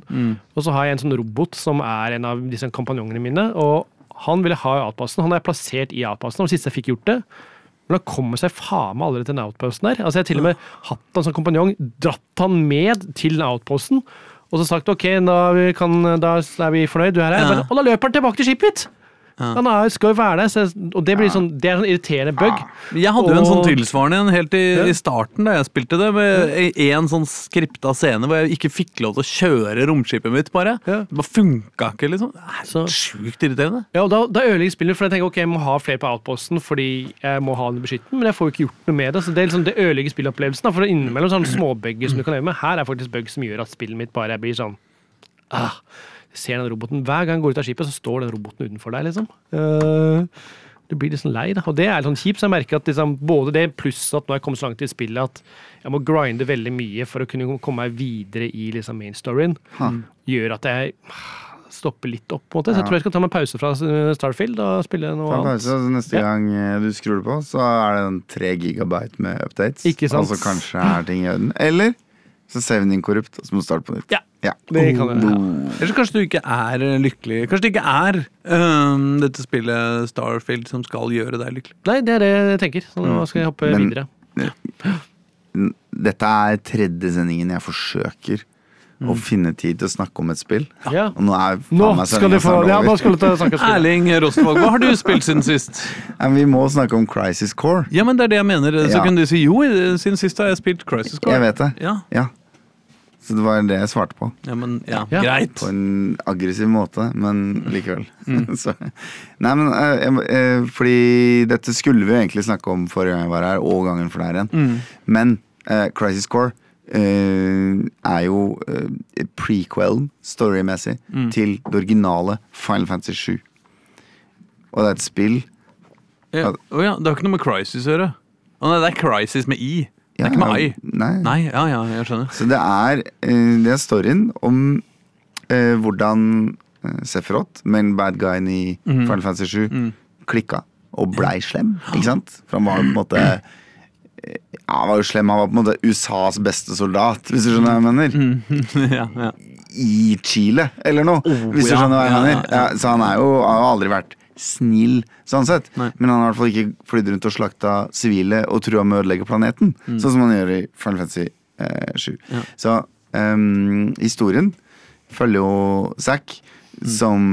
[SPEAKER 3] Og så har jeg en sånn robot som er en av disse kompanjongene mine. Og han ville ha i outposten. Han har jeg plassert i outposten, og sist jeg fikk gjort det men han kommer seg faen meg aldri til den outposten der. Altså Jeg har til og med hatt han som kompanjong, dratt han med til den outposten, og så sagt ok, da, vi kan, da er vi fornøyd, du er her.
[SPEAKER 2] Ja.
[SPEAKER 3] Men, og da løper han tilbake til skipet mitt!
[SPEAKER 2] Ja.
[SPEAKER 3] Han er, skal jo være der, så, og det blir sånn, det er sånn irriterende bug.
[SPEAKER 2] Jeg hadde jo en sånn tilsvarende en helt i, i starten da jeg spilte det, med en sånn skripta scene hvor jeg ikke fikk lov til å kjøre romskipet mitt, bare. Det bare funka ikke, liksom. Det er Sjukt irriterende.
[SPEAKER 3] Ja, og da, da ødelegger spillet, for jeg tenker ok, jeg må ha flere på outposten fordi jeg må ha den beskytten, men jeg får jo ikke gjort noe med det. Så det, er liksom, det ødelegger spillopplevelsen. Da, for innimellom sånne småbugger som du kan leve med. Her er faktisk bug som gjør at spillet mitt bare blir sånn ah, ser den roboten Hver gang jeg går ut av skipet, så står den roboten utenfor deg, liksom. Eh, du blir sånn lei, da. Og det er litt sånn kjipt, så jeg merker at liksom, både det pluss at nå har jeg kommet så langt i spillet at jeg må grinde veldig mye for å kunne komme meg videre i liksom, main storyen, gjør at jeg stopper litt opp, på en måte. Så jeg
[SPEAKER 1] Ja.
[SPEAKER 3] tror jeg skal ta meg en pause fra uh, Starfield og spille noe
[SPEAKER 1] Ta pause,
[SPEAKER 3] annet.
[SPEAKER 1] så neste gang eh, du skrur på, så er det en tre gigabyte med updates.
[SPEAKER 3] Ikke sant.
[SPEAKER 1] Og så kanskje er ting i orden. Eller så ser vi korrupt, og så må du starte på nytt.
[SPEAKER 3] Ja,
[SPEAKER 1] Ja.
[SPEAKER 3] det kan du, Ja.
[SPEAKER 2] Eller så kanskje du ikke er eh, lykkelig. Kanskje det ikke er um, dette spillet Starfield som skal gjøre deg lykkelig.
[SPEAKER 3] Nei, det er det jeg tenker. Så nå skal jeg hoppe
[SPEAKER 1] Men-
[SPEAKER 3] videre.
[SPEAKER 1] Dette er tredje sendingen jeg forsøker å finne tid til å snakke om et spill.
[SPEAKER 3] Ja.
[SPEAKER 1] Og nå er
[SPEAKER 3] Nå skal du få Ja, nå skal du ta snakke spillet.
[SPEAKER 2] Erling Rostvåg, hva har du spilt siden sist?
[SPEAKER 1] Men vi må snakke om Crisis Core.
[SPEAKER 2] Ja, men det er det jeg mener. Så
[SPEAKER 1] Ja.
[SPEAKER 2] kunne du si jo, siden sist har jeg spilt Crisis Core.
[SPEAKER 1] Jeg vet det.
[SPEAKER 2] Ja,
[SPEAKER 1] Ja. Så det var det jeg svarte på.
[SPEAKER 2] ja men ja,
[SPEAKER 3] Ja.
[SPEAKER 2] greit.
[SPEAKER 1] På en aggressiv måte, men likevel.
[SPEAKER 3] Mm.
[SPEAKER 1] Så, nei, men eh, jeg eh, Fordi dette skulle vi jo egentlig snakke om forrige gang jeg var her, og gangen for der igjen.
[SPEAKER 3] Mm.
[SPEAKER 1] Men uh, Crisis Core uh, er jo uh, prequelen storymessig
[SPEAKER 3] Mm.
[SPEAKER 1] til det originale Final Fantasy 7. Og det er et spill
[SPEAKER 2] Ja. Å ja, det har ikke noe med Crisis å gjøre. Å nei, det er Crisis med I. Det er ikke med I.
[SPEAKER 1] Nei.
[SPEAKER 2] Nei, ja, ja, jeg skjønner.
[SPEAKER 1] Så det er, eh, det er storyen om eh, hvordan Sefrot, men bad guyen i
[SPEAKER 3] mm.
[SPEAKER 1] Final Fantasy 7,
[SPEAKER 2] Mm.
[SPEAKER 1] klikka og blei slem. Ikke sant? For han var på en måte eh, ja, Han var jo slem. Han var på en måte USAs beste soldat, hvis du skjønner hva jeg mener.
[SPEAKER 2] Mm. ja, ja.
[SPEAKER 1] I Chile, eller noe. hvis du skjønner hva jeg
[SPEAKER 2] ja,
[SPEAKER 1] mener. så han er jo, har jo aldri vært snill, sånn sett.
[SPEAKER 2] Nei.
[SPEAKER 1] Men han har i hvert fall ikke flydd rundt og slakta sivile og trua med å ødelegge planeten. Sånn som han gjør i Final Fantasy eh, 7.
[SPEAKER 2] Mm. Ja.
[SPEAKER 1] Så um, historien følger jo Zack,
[SPEAKER 2] Mm.
[SPEAKER 1] som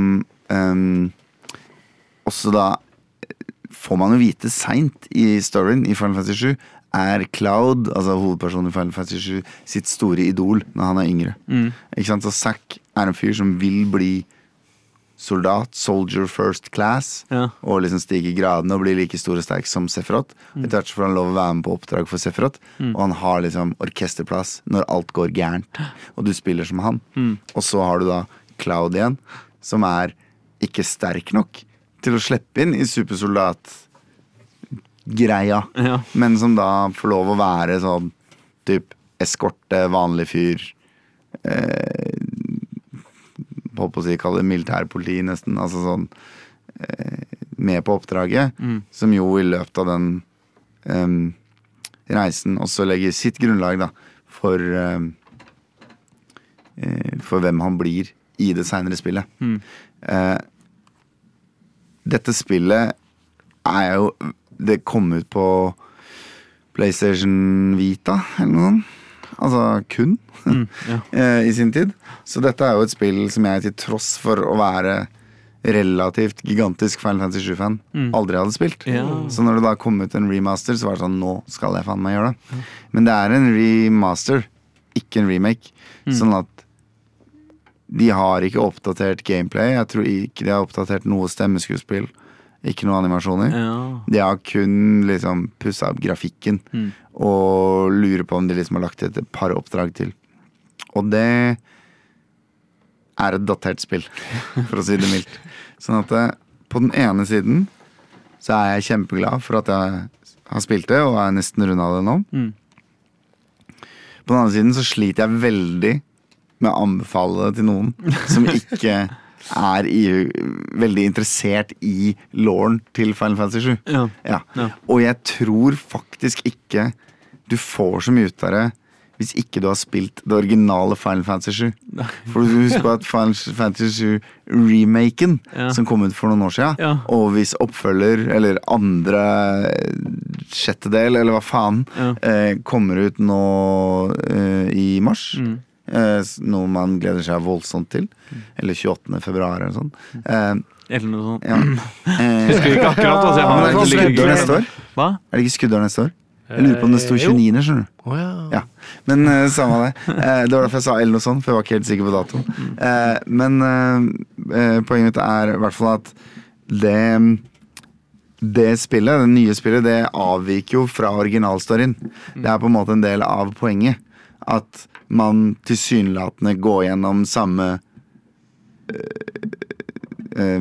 [SPEAKER 1] um, også da får man jo vite seint i storyen i Final Fantasy 7, er Cloud, altså hovedpersonen i Final Fantasy 7, sitt store idol når han er yngre.
[SPEAKER 2] Mm.
[SPEAKER 1] Ikke sant? Så Zack er en fyr som vil bli soldat, soldier first class,
[SPEAKER 2] Ja.
[SPEAKER 1] og liksom stige i gradene og bli like stor og sterk som Sefrot. Etter hvert så får han lov å være med på oppdrag for Sefrot, og han har liksom orkesterplass når alt går gærent, og du spiller som han. Og så har du da Cloud igjen, som er ikke sterk nok til å slippe inn i supersoldat greia,
[SPEAKER 2] Ja.
[SPEAKER 1] men som da får lov å være sånn typ eskorte, vanlig fyr. Eh, holdt på å si kalle det militærpoliti, nesten. Altså sånn eh, Med på oppdraget. Som jo i løpet av den em, reisen også legger sitt grunnlag da for eh, For hvem han blir i det seinere spillet. Eh, dette spillet er jo Det kom ut på PlayStation Vita, eller noe sånt. Altså kun.
[SPEAKER 2] ja.
[SPEAKER 1] eh, I sin tid. Så dette er jo et spill som jeg til tross for å være relativt gigantisk Final Fantasy 7-fan, aldri hadde spilt.
[SPEAKER 2] Ja.
[SPEAKER 1] Så når det da kom ut en remaster, så var det sånn Nå skal jeg faen meg gjøre det. Men det er en remaster, ikke en remake. Sånn at de har ikke oppdatert gameplay. Jeg tror ikke de har oppdatert noe stemmeskuespill. Ikke noe animasjoner.
[SPEAKER 2] Ja.
[SPEAKER 1] De har kun liksom pussa opp grafikken og lurer på om de liksom har lagt et par oppdrag til. Og det er et datert spill, for å si det mildt. Sånn at eh, på den ene siden så er jeg kjempeglad for at jeg har spilt det, og er nesten runda det nå.
[SPEAKER 2] Mm.
[SPEAKER 1] På den andre siden så sliter jeg veldig med å anbefale det til noen som ikke er i, veldig interessert i lauren til Final Fantasy 7.
[SPEAKER 2] Ja.
[SPEAKER 1] Ja.
[SPEAKER 2] Ja.
[SPEAKER 1] Og jeg tror faktisk ikke du får så mye ut av det hvis ikke du har spilt det originale Final Fantasy 7. For du husker på at Final Fantasy 7-remaken,
[SPEAKER 2] Ja.
[SPEAKER 1] som kom ut for noen år siden, og hvis oppfølger, eller andre sjettedel, eller hva faen, eh, kommer ut nå eh, i mars,
[SPEAKER 2] Mm.
[SPEAKER 1] Eh, noe man gleder seg voldsomt til. Eller 28. februar eller sånn. Eh,
[SPEAKER 2] Eller noe sånt.
[SPEAKER 1] ja. Eh,
[SPEAKER 2] Husker ikke akkurat. Altså, jeg har
[SPEAKER 1] er det skuddår
[SPEAKER 2] ikke-
[SPEAKER 1] neste år?
[SPEAKER 2] Hva?
[SPEAKER 1] Er det ikke skuddår neste år? Jeg lurer på om det sto
[SPEAKER 3] Eh, jo.
[SPEAKER 1] 29., skjønner du.
[SPEAKER 3] Oh, ja.
[SPEAKER 1] Ja, men uh, samme det. Eh, det var derfor jeg sa eller noe sånt, for jeg var ikke helt sikker på datoen. Eh, men eh, eh, poenget mitt er i hvert fall at det det spillet, det nye spillet, det avviker jo fra originalstoryen. Det er på en måte en del av poenget. At man tilsynelatende går gjennom samme øh, øh,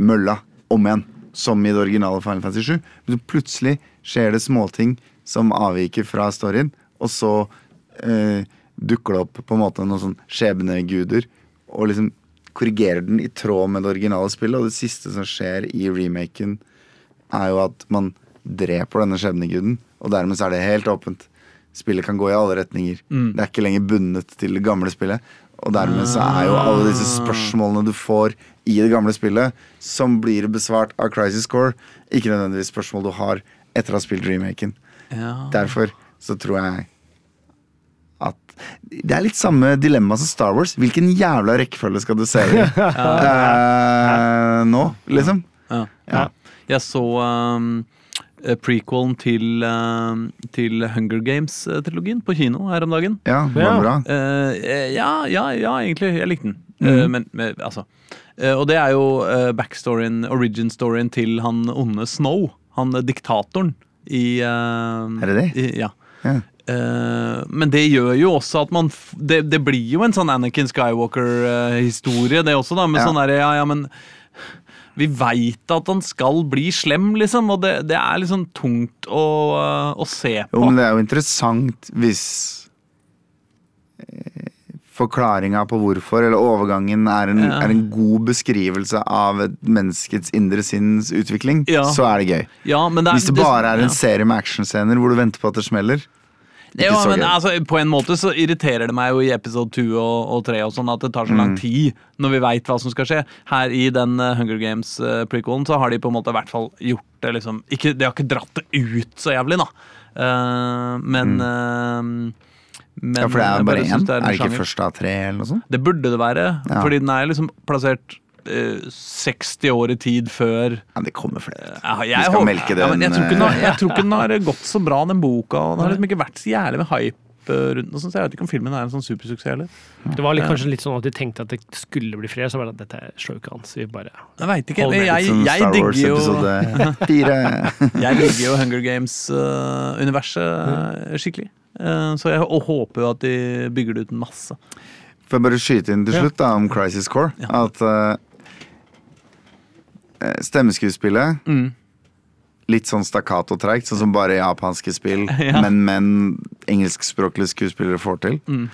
[SPEAKER 1] mølla om igjen, som i det originale Final Fantasy 7. Men så plutselig skjer det småting som avviker fra storyen, og så øh, dukker det opp på en måte noen sånn skjebneguder, og liksom korrigerer den i tråd med det originale spillet. Og det siste som skjer i remaken, er jo at man dreper denne skjebneguden, og dermed så er det helt åpent. Spillet kan gå i alle retninger. Det er ikke lenger bundet til det gamle spillet. Og dermed så er jo alle disse spørsmålene du får i det gamle spillet, som blir besvart av Crisis Core, ikke nødvendigvis spørsmål du har etter å ha spilt remaken.
[SPEAKER 2] Ja.
[SPEAKER 1] Derfor så tror jeg at Det er litt samme dilemma som Star Wars. Hvilken jævla rekkefølge skal du se i uh, nå, liksom?
[SPEAKER 2] Ja.
[SPEAKER 1] Ja.
[SPEAKER 2] Jeg så um, prequelen til, um, til Hunger Games-trilogien på kino her om dagen.
[SPEAKER 1] Ja, det var bra.
[SPEAKER 2] Eh, ja, ja, ja, egentlig. Jeg likte den. Mm. men, men altså eh, Og det er jo eh, backstoryen, origin-storyen til han onde Snow. Han eh, diktatoren i eh,
[SPEAKER 1] Er det det?
[SPEAKER 2] I, ja.
[SPEAKER 1] Ja.
[SPEAKER 2] Uh, men det gjør jo også at man f det, det blir jo en sånn Anakin Skywalker-historie, det også, da. Med
[SPEAKER 1] Ja.
[SPEAKER 2] sånn derre Ja, ja, men vi veit at han skal bli slem, liksom. Og det, det er liksom tungt å, å se på.
[SPEAKER 1] Jo, men det er jo interessant hvis eh, Forklaringa på hvorfor, eller overgangen, er en,
[SPEAKER 2] Ja.
[SPEAKER 1] er en god beskrivelse av et menneskets indre sinns utvikling,
[SPEAKER 2] Ja.
[SPEAKER 1] så er det gøy.
[SPEAKER 2] ja, men det
[SPEAKER 1] Hvis det bare er en serie med actionscener hvor du venter på at det smeller
[SPEAKER 2] Ja,
[SPEAKER 1] så
[SPEAKER 2] men altså, På en måte så irriterer det meg jo i episode 2 og, og 3 og sånn at det tar så
[SPEAKER 1] Mm.
[SPEAKER 2] lang tid når vi veit hva som skal skje. Her i den eh, Hunger Games-prequelen så har de på en måte i hvert fall gjort det liksom ikke, De har ikke dratt det ut så jævlig, da. Uh, men eh, men
[SPEAKER 1] Mm. Ja, for det er bare én?
[SPEAKER 2] det
[SPEAKER 1] Er det ikke første av tre, eller noe sånt?
[SPEAKER 2] Det burde det være,
[SPEAKER 1] Ja.
[SPEAKER 2] fordi den er liksom plassert eh, 60 år i tid før
[SPEAKER 1] Men det kommer flere.
[SPEAKER 2] ja, jeg,
[SPEAKER 1] Vi skal
[SPEAKER 2] håper-
[SPEAKER 1] melke
[SPEAKER 2] ja, jeg,
[SPEAKER 1] den,
[SPEAKER 2] tror ikke den har,
[SPEAKER 1] eh,
[SPEAKER 2] jeg tror ikke den har gått så bra, den boka. Den har liksom ikke vært så jævlig med hype eh, rundt den. Så jeg vet ikke om filmen er en sånn supersuksess heller.
[SPEAKER 3] Det var litt, kanskje litt sånn at de tenkte at det skulle bli flere, så var det at dette slår jo ikke an. Så vi bare
[SPEAKER 2] Jeg veit ikke. Jeg, jeg,
[SPEAKER 1] jeg,
[SPEAKER 2] digger jo, jeg digger jo Hunger Games-universet skikkelig. Eh, så jeg og håper jo at de bygger det ut masse.
[SPEAKER 1] Får jeg bare skyte inn til slutt da, om Crisis Core? At eh, stemmeskuespillet
[SPEAKER 2] Mm.
[SPEAKER 1] Litt sånn stakkato-treigt, sånn som bare japanske spill,
[SPEAKER 2] Ja.
[SPEAKER 1] men menn engelskspråklige skuespillere får til.
[SPEAKER 2] Mm.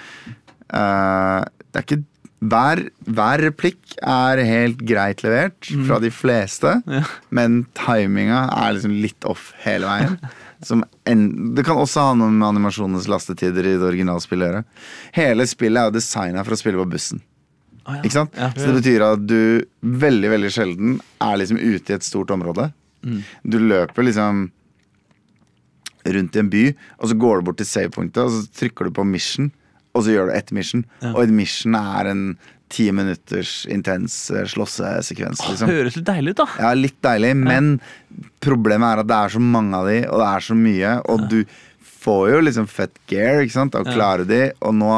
[SPEAKER 1] Uh, det er ikke hver, hver replikk er helt greit levert fra de fleste,
[SPEAKER 2] Mm. Ja.
[SPEAKER 1] men timinga er liksom litt off hele veien. Som en, det kan også ha noe med animasjonenes lastetider i det originalspillet å gjøre. Hele spillet er jo designa for å spille på bussen.
[SPEAKER 2] Ah, ja.
[SPEAKER 1] Ikke sant?
[SPEAKER 2] Ja.
[SPEAKER 1] Så det betyr at du veldig veldig sjelden er liksom ute i et stort område.
[SPEAKER 2] Mm.
[SPEAKER 1] Du løper liksom rundt i en by, og så går du bort til savepunktet, og så trykker du på mission, og så gjør du ett mission.
[SPEAKER 2] Ja.
[SPEAKER 1] Og et mission er en ti minutters intens eh, slåssesekvens. Liksom.
[SPEAKER 2] Høres litt deilig ut, da.
[SPEAKER 1] Ja, litt deilig, men problemet er at det er så mange av de, og det er så mye, og du får jo liksom fett gear, ikke sant, å
[SPEAKER 2] Ja.
[SPEAKER 1] de, og nå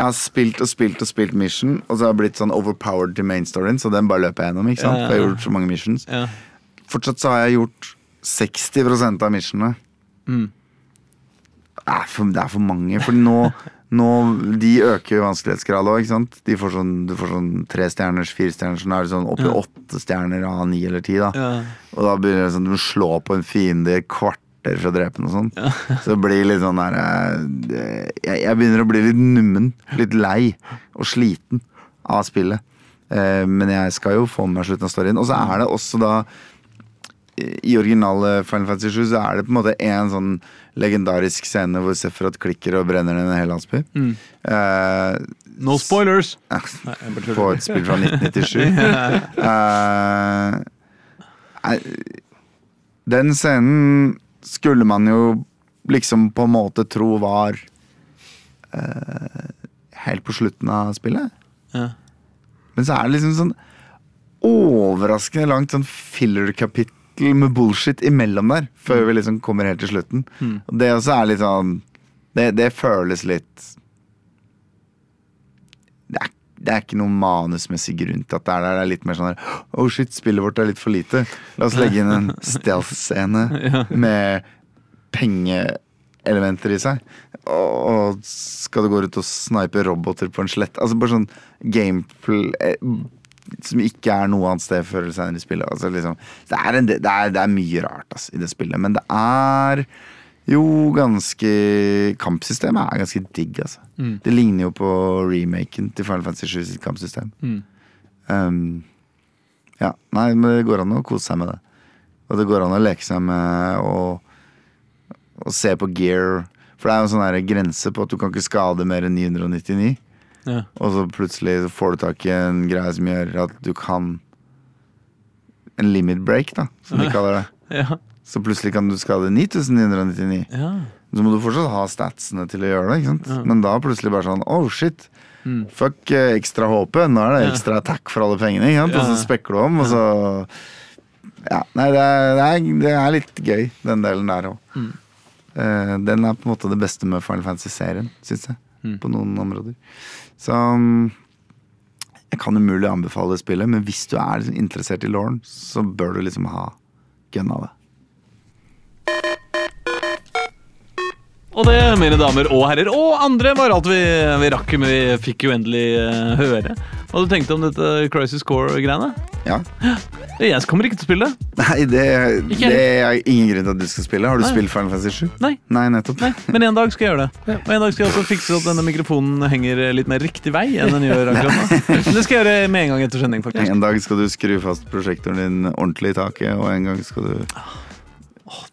[SPEAKER 1] jeg har spilt og spilt og spilt mission, og så har jeg blitt sånn overpowered til main storyen, så den bare løper jeg gjennom, ikke sant, for jeg har gjort så mange missions.
[SPEAKER 2] Ja.
[SPEAKER 1] Fortsatt så har jeg gjort 60% av missionene.
[SPEAKER 2] Mm.
[SPEAKER 1] Det er for, det er for mange, for nå, nå De øker jo vanskelighetsgrad òg, ikke sant. De får sånn, du får sånn tre stjerners, fire stjerners, nå er det sånn oppi
[SPEAKER 2] Ja.
[SPEAKER 1] åtte stjerner av ni eller ti, da.
[SPEAKER 2] Ja.
[SPEAKER 1] Og da begynner det sånn, du må slå på en fiende i et kvarter for å drepe noe og sånn. Så det blir litt sånn der eh, jeg, jeg begynner å bli litt nummen, litt lei og sliten av spillet. Eh, men jeg skal jo få med meg slutten av storyen. Og så er det også da i originale Final Fantasy 7 så er det på en måte en sånn legendarisk scene hvor Sefrat klikker og brenner ned en hel landsby.
[SPEAKER 2] Mm.
[SPEAKER 1] Uh,
[SPEAKER 2] No spoilers! tuller.
[SPEAKER 1] på et spill fra 1997. Eh, eh, den scenen skulle man jo liksom på en måte tro var eh, helt på slutten av spillet.
[SPEAKER 2] Ja.
[SPEAKER 1] Men så er det liksom sånn overraskende langt sånn filler-kapittel med bullshit imellom der, før vi liksom kommer helt til slutten. Mm. det også er litt sånn Det, det føles litt det er, ikke noen manusmessig grunn til at det er der. Det er litt mer sånn her Oh shit, spillet vårt er litt for lite. La oss legge inn en stealth-scene med pengeelementer i seg. Og, skal du gå ut og snipe roboter på en slett? Altså bare sånn gameplay eh, som ikke er noe annet sted før eller senere i spillet. Altså, liksom, det, er en, det, er, det er mye rart altså, i det spillet, men det er jo ganske Kampsystemet er ganske digg, altså. Det ligner jo på remaken til Final Fantasy 7 sitt kampsystem. Um, ja, nei, men det går an å kose seg med det. Og det går an å leke seg med og, og se på gear. For det er jo en sånn grense på at du kan ikke skade mer enn 999.
[SPEAKER 2] Ja.
[SPEAKER 1] Og så plutselig får du tak i en greie som gjør at du kan En limit break, da, som de kaller det.
[SPEAKER 2] Ja.
[SPEAKER 1] Så plutselig kan du skade 9999.
[SPEAKER 2] ja.
[SPEAKER 1] Så må du fortsatt ha statsene til å gjøre det. ikke sant? Men da plutselig bare sånn Oh shit.
[SPEAKER 2] Mm.
[SPEAKER 1] Fuck eh, ekstra HP. Nå er det ekstra attack for alle pengene. ikke sant? Og så spekker du om, og så Ja. Nei, det er, det er, det er litt gøy, den delen der òg.
[SPEAKER 2] Mm.
[SPEAKER 1] den er på en måte det beste med Final Fantasy-serien, syns jeg.
[SPEAKER 2] Mm.
[SPEAKER 1] På noen områder. Så um, jeg kan umulig anbefale spillet, men hvis du er liksom interessert i Lauren, så bør du liksom ha gunna det.
[SPEAKER 2] Og det, mine damer og herrer, og andre, var alt vi, vi rakk, men vi fikk jo endelig uh, høre. Hva du tenkte om dette Crisis Core-greiene?
[SPEAKER 1] Ja.
[SPEAKER 2] Jeg kommer ikke til å spille det.
[SPEAKER 1] Nei, det, er ingen grunn til at du skal spille. Har du
[SPEAKER 2] Nei.
[SPEAKER 1] spilt Final Fantasy 7?
[SPEAKER 2] Nei.
[SPEAKER 1] Nei, nettopp.
[SPEAKER 2] Nei, men en dag skal jeg gjøre det. Og en dag skal jeg også fikse at denne mikrofonen henger litt mer riktig vei enn den gjør akkurat nå. Men det skal jeg gjøre med en gang etter sending, faktisk.
[SPEAKER 1] En dag skal du skru fast prosjektoren din ordentlig i taket, og en gang skal du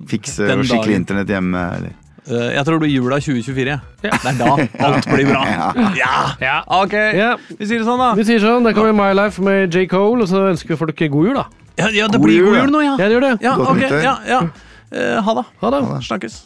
[SPEAKER 1] fikse skikkelig
[SPEAKER 2] dagen.
[SPEAKER 1] internett hjemme. Eller.
[SPEAKER 2] Eh, Jeg tror det blir jula 2024. Ja. Det er da alt blir bra. Ja!
[SPEAKER 3] Ja.
[SPEAKER 2] Ok,
[SPEAKER 3] Ja.
[SPEAKER 2] vi sier det sånn, da.
[SPEAKER 3] Vi sier sånn, Der kommer My Life med J. Cole, og så ønsker vi folk god jul, da.
[SPEAKER 2] Ja, ja det
[SPEAKER 1] God
[SPEAKER 2] blir
[SPEAKER 1] jul,
[SPEAKER 2] god jul nå, ja.
[SPEAKER 3] Ja, det gjør det.
[SPEAKER 2] Ja,
[SPEAKER 1] okay,
[SPEAKER 2] ok, ja, ja. Uh, Ha det.
[SPEAKER 3] Ha det.
[SPEAKER 1] Ha det.
[SPEAKER 2] Snakkes.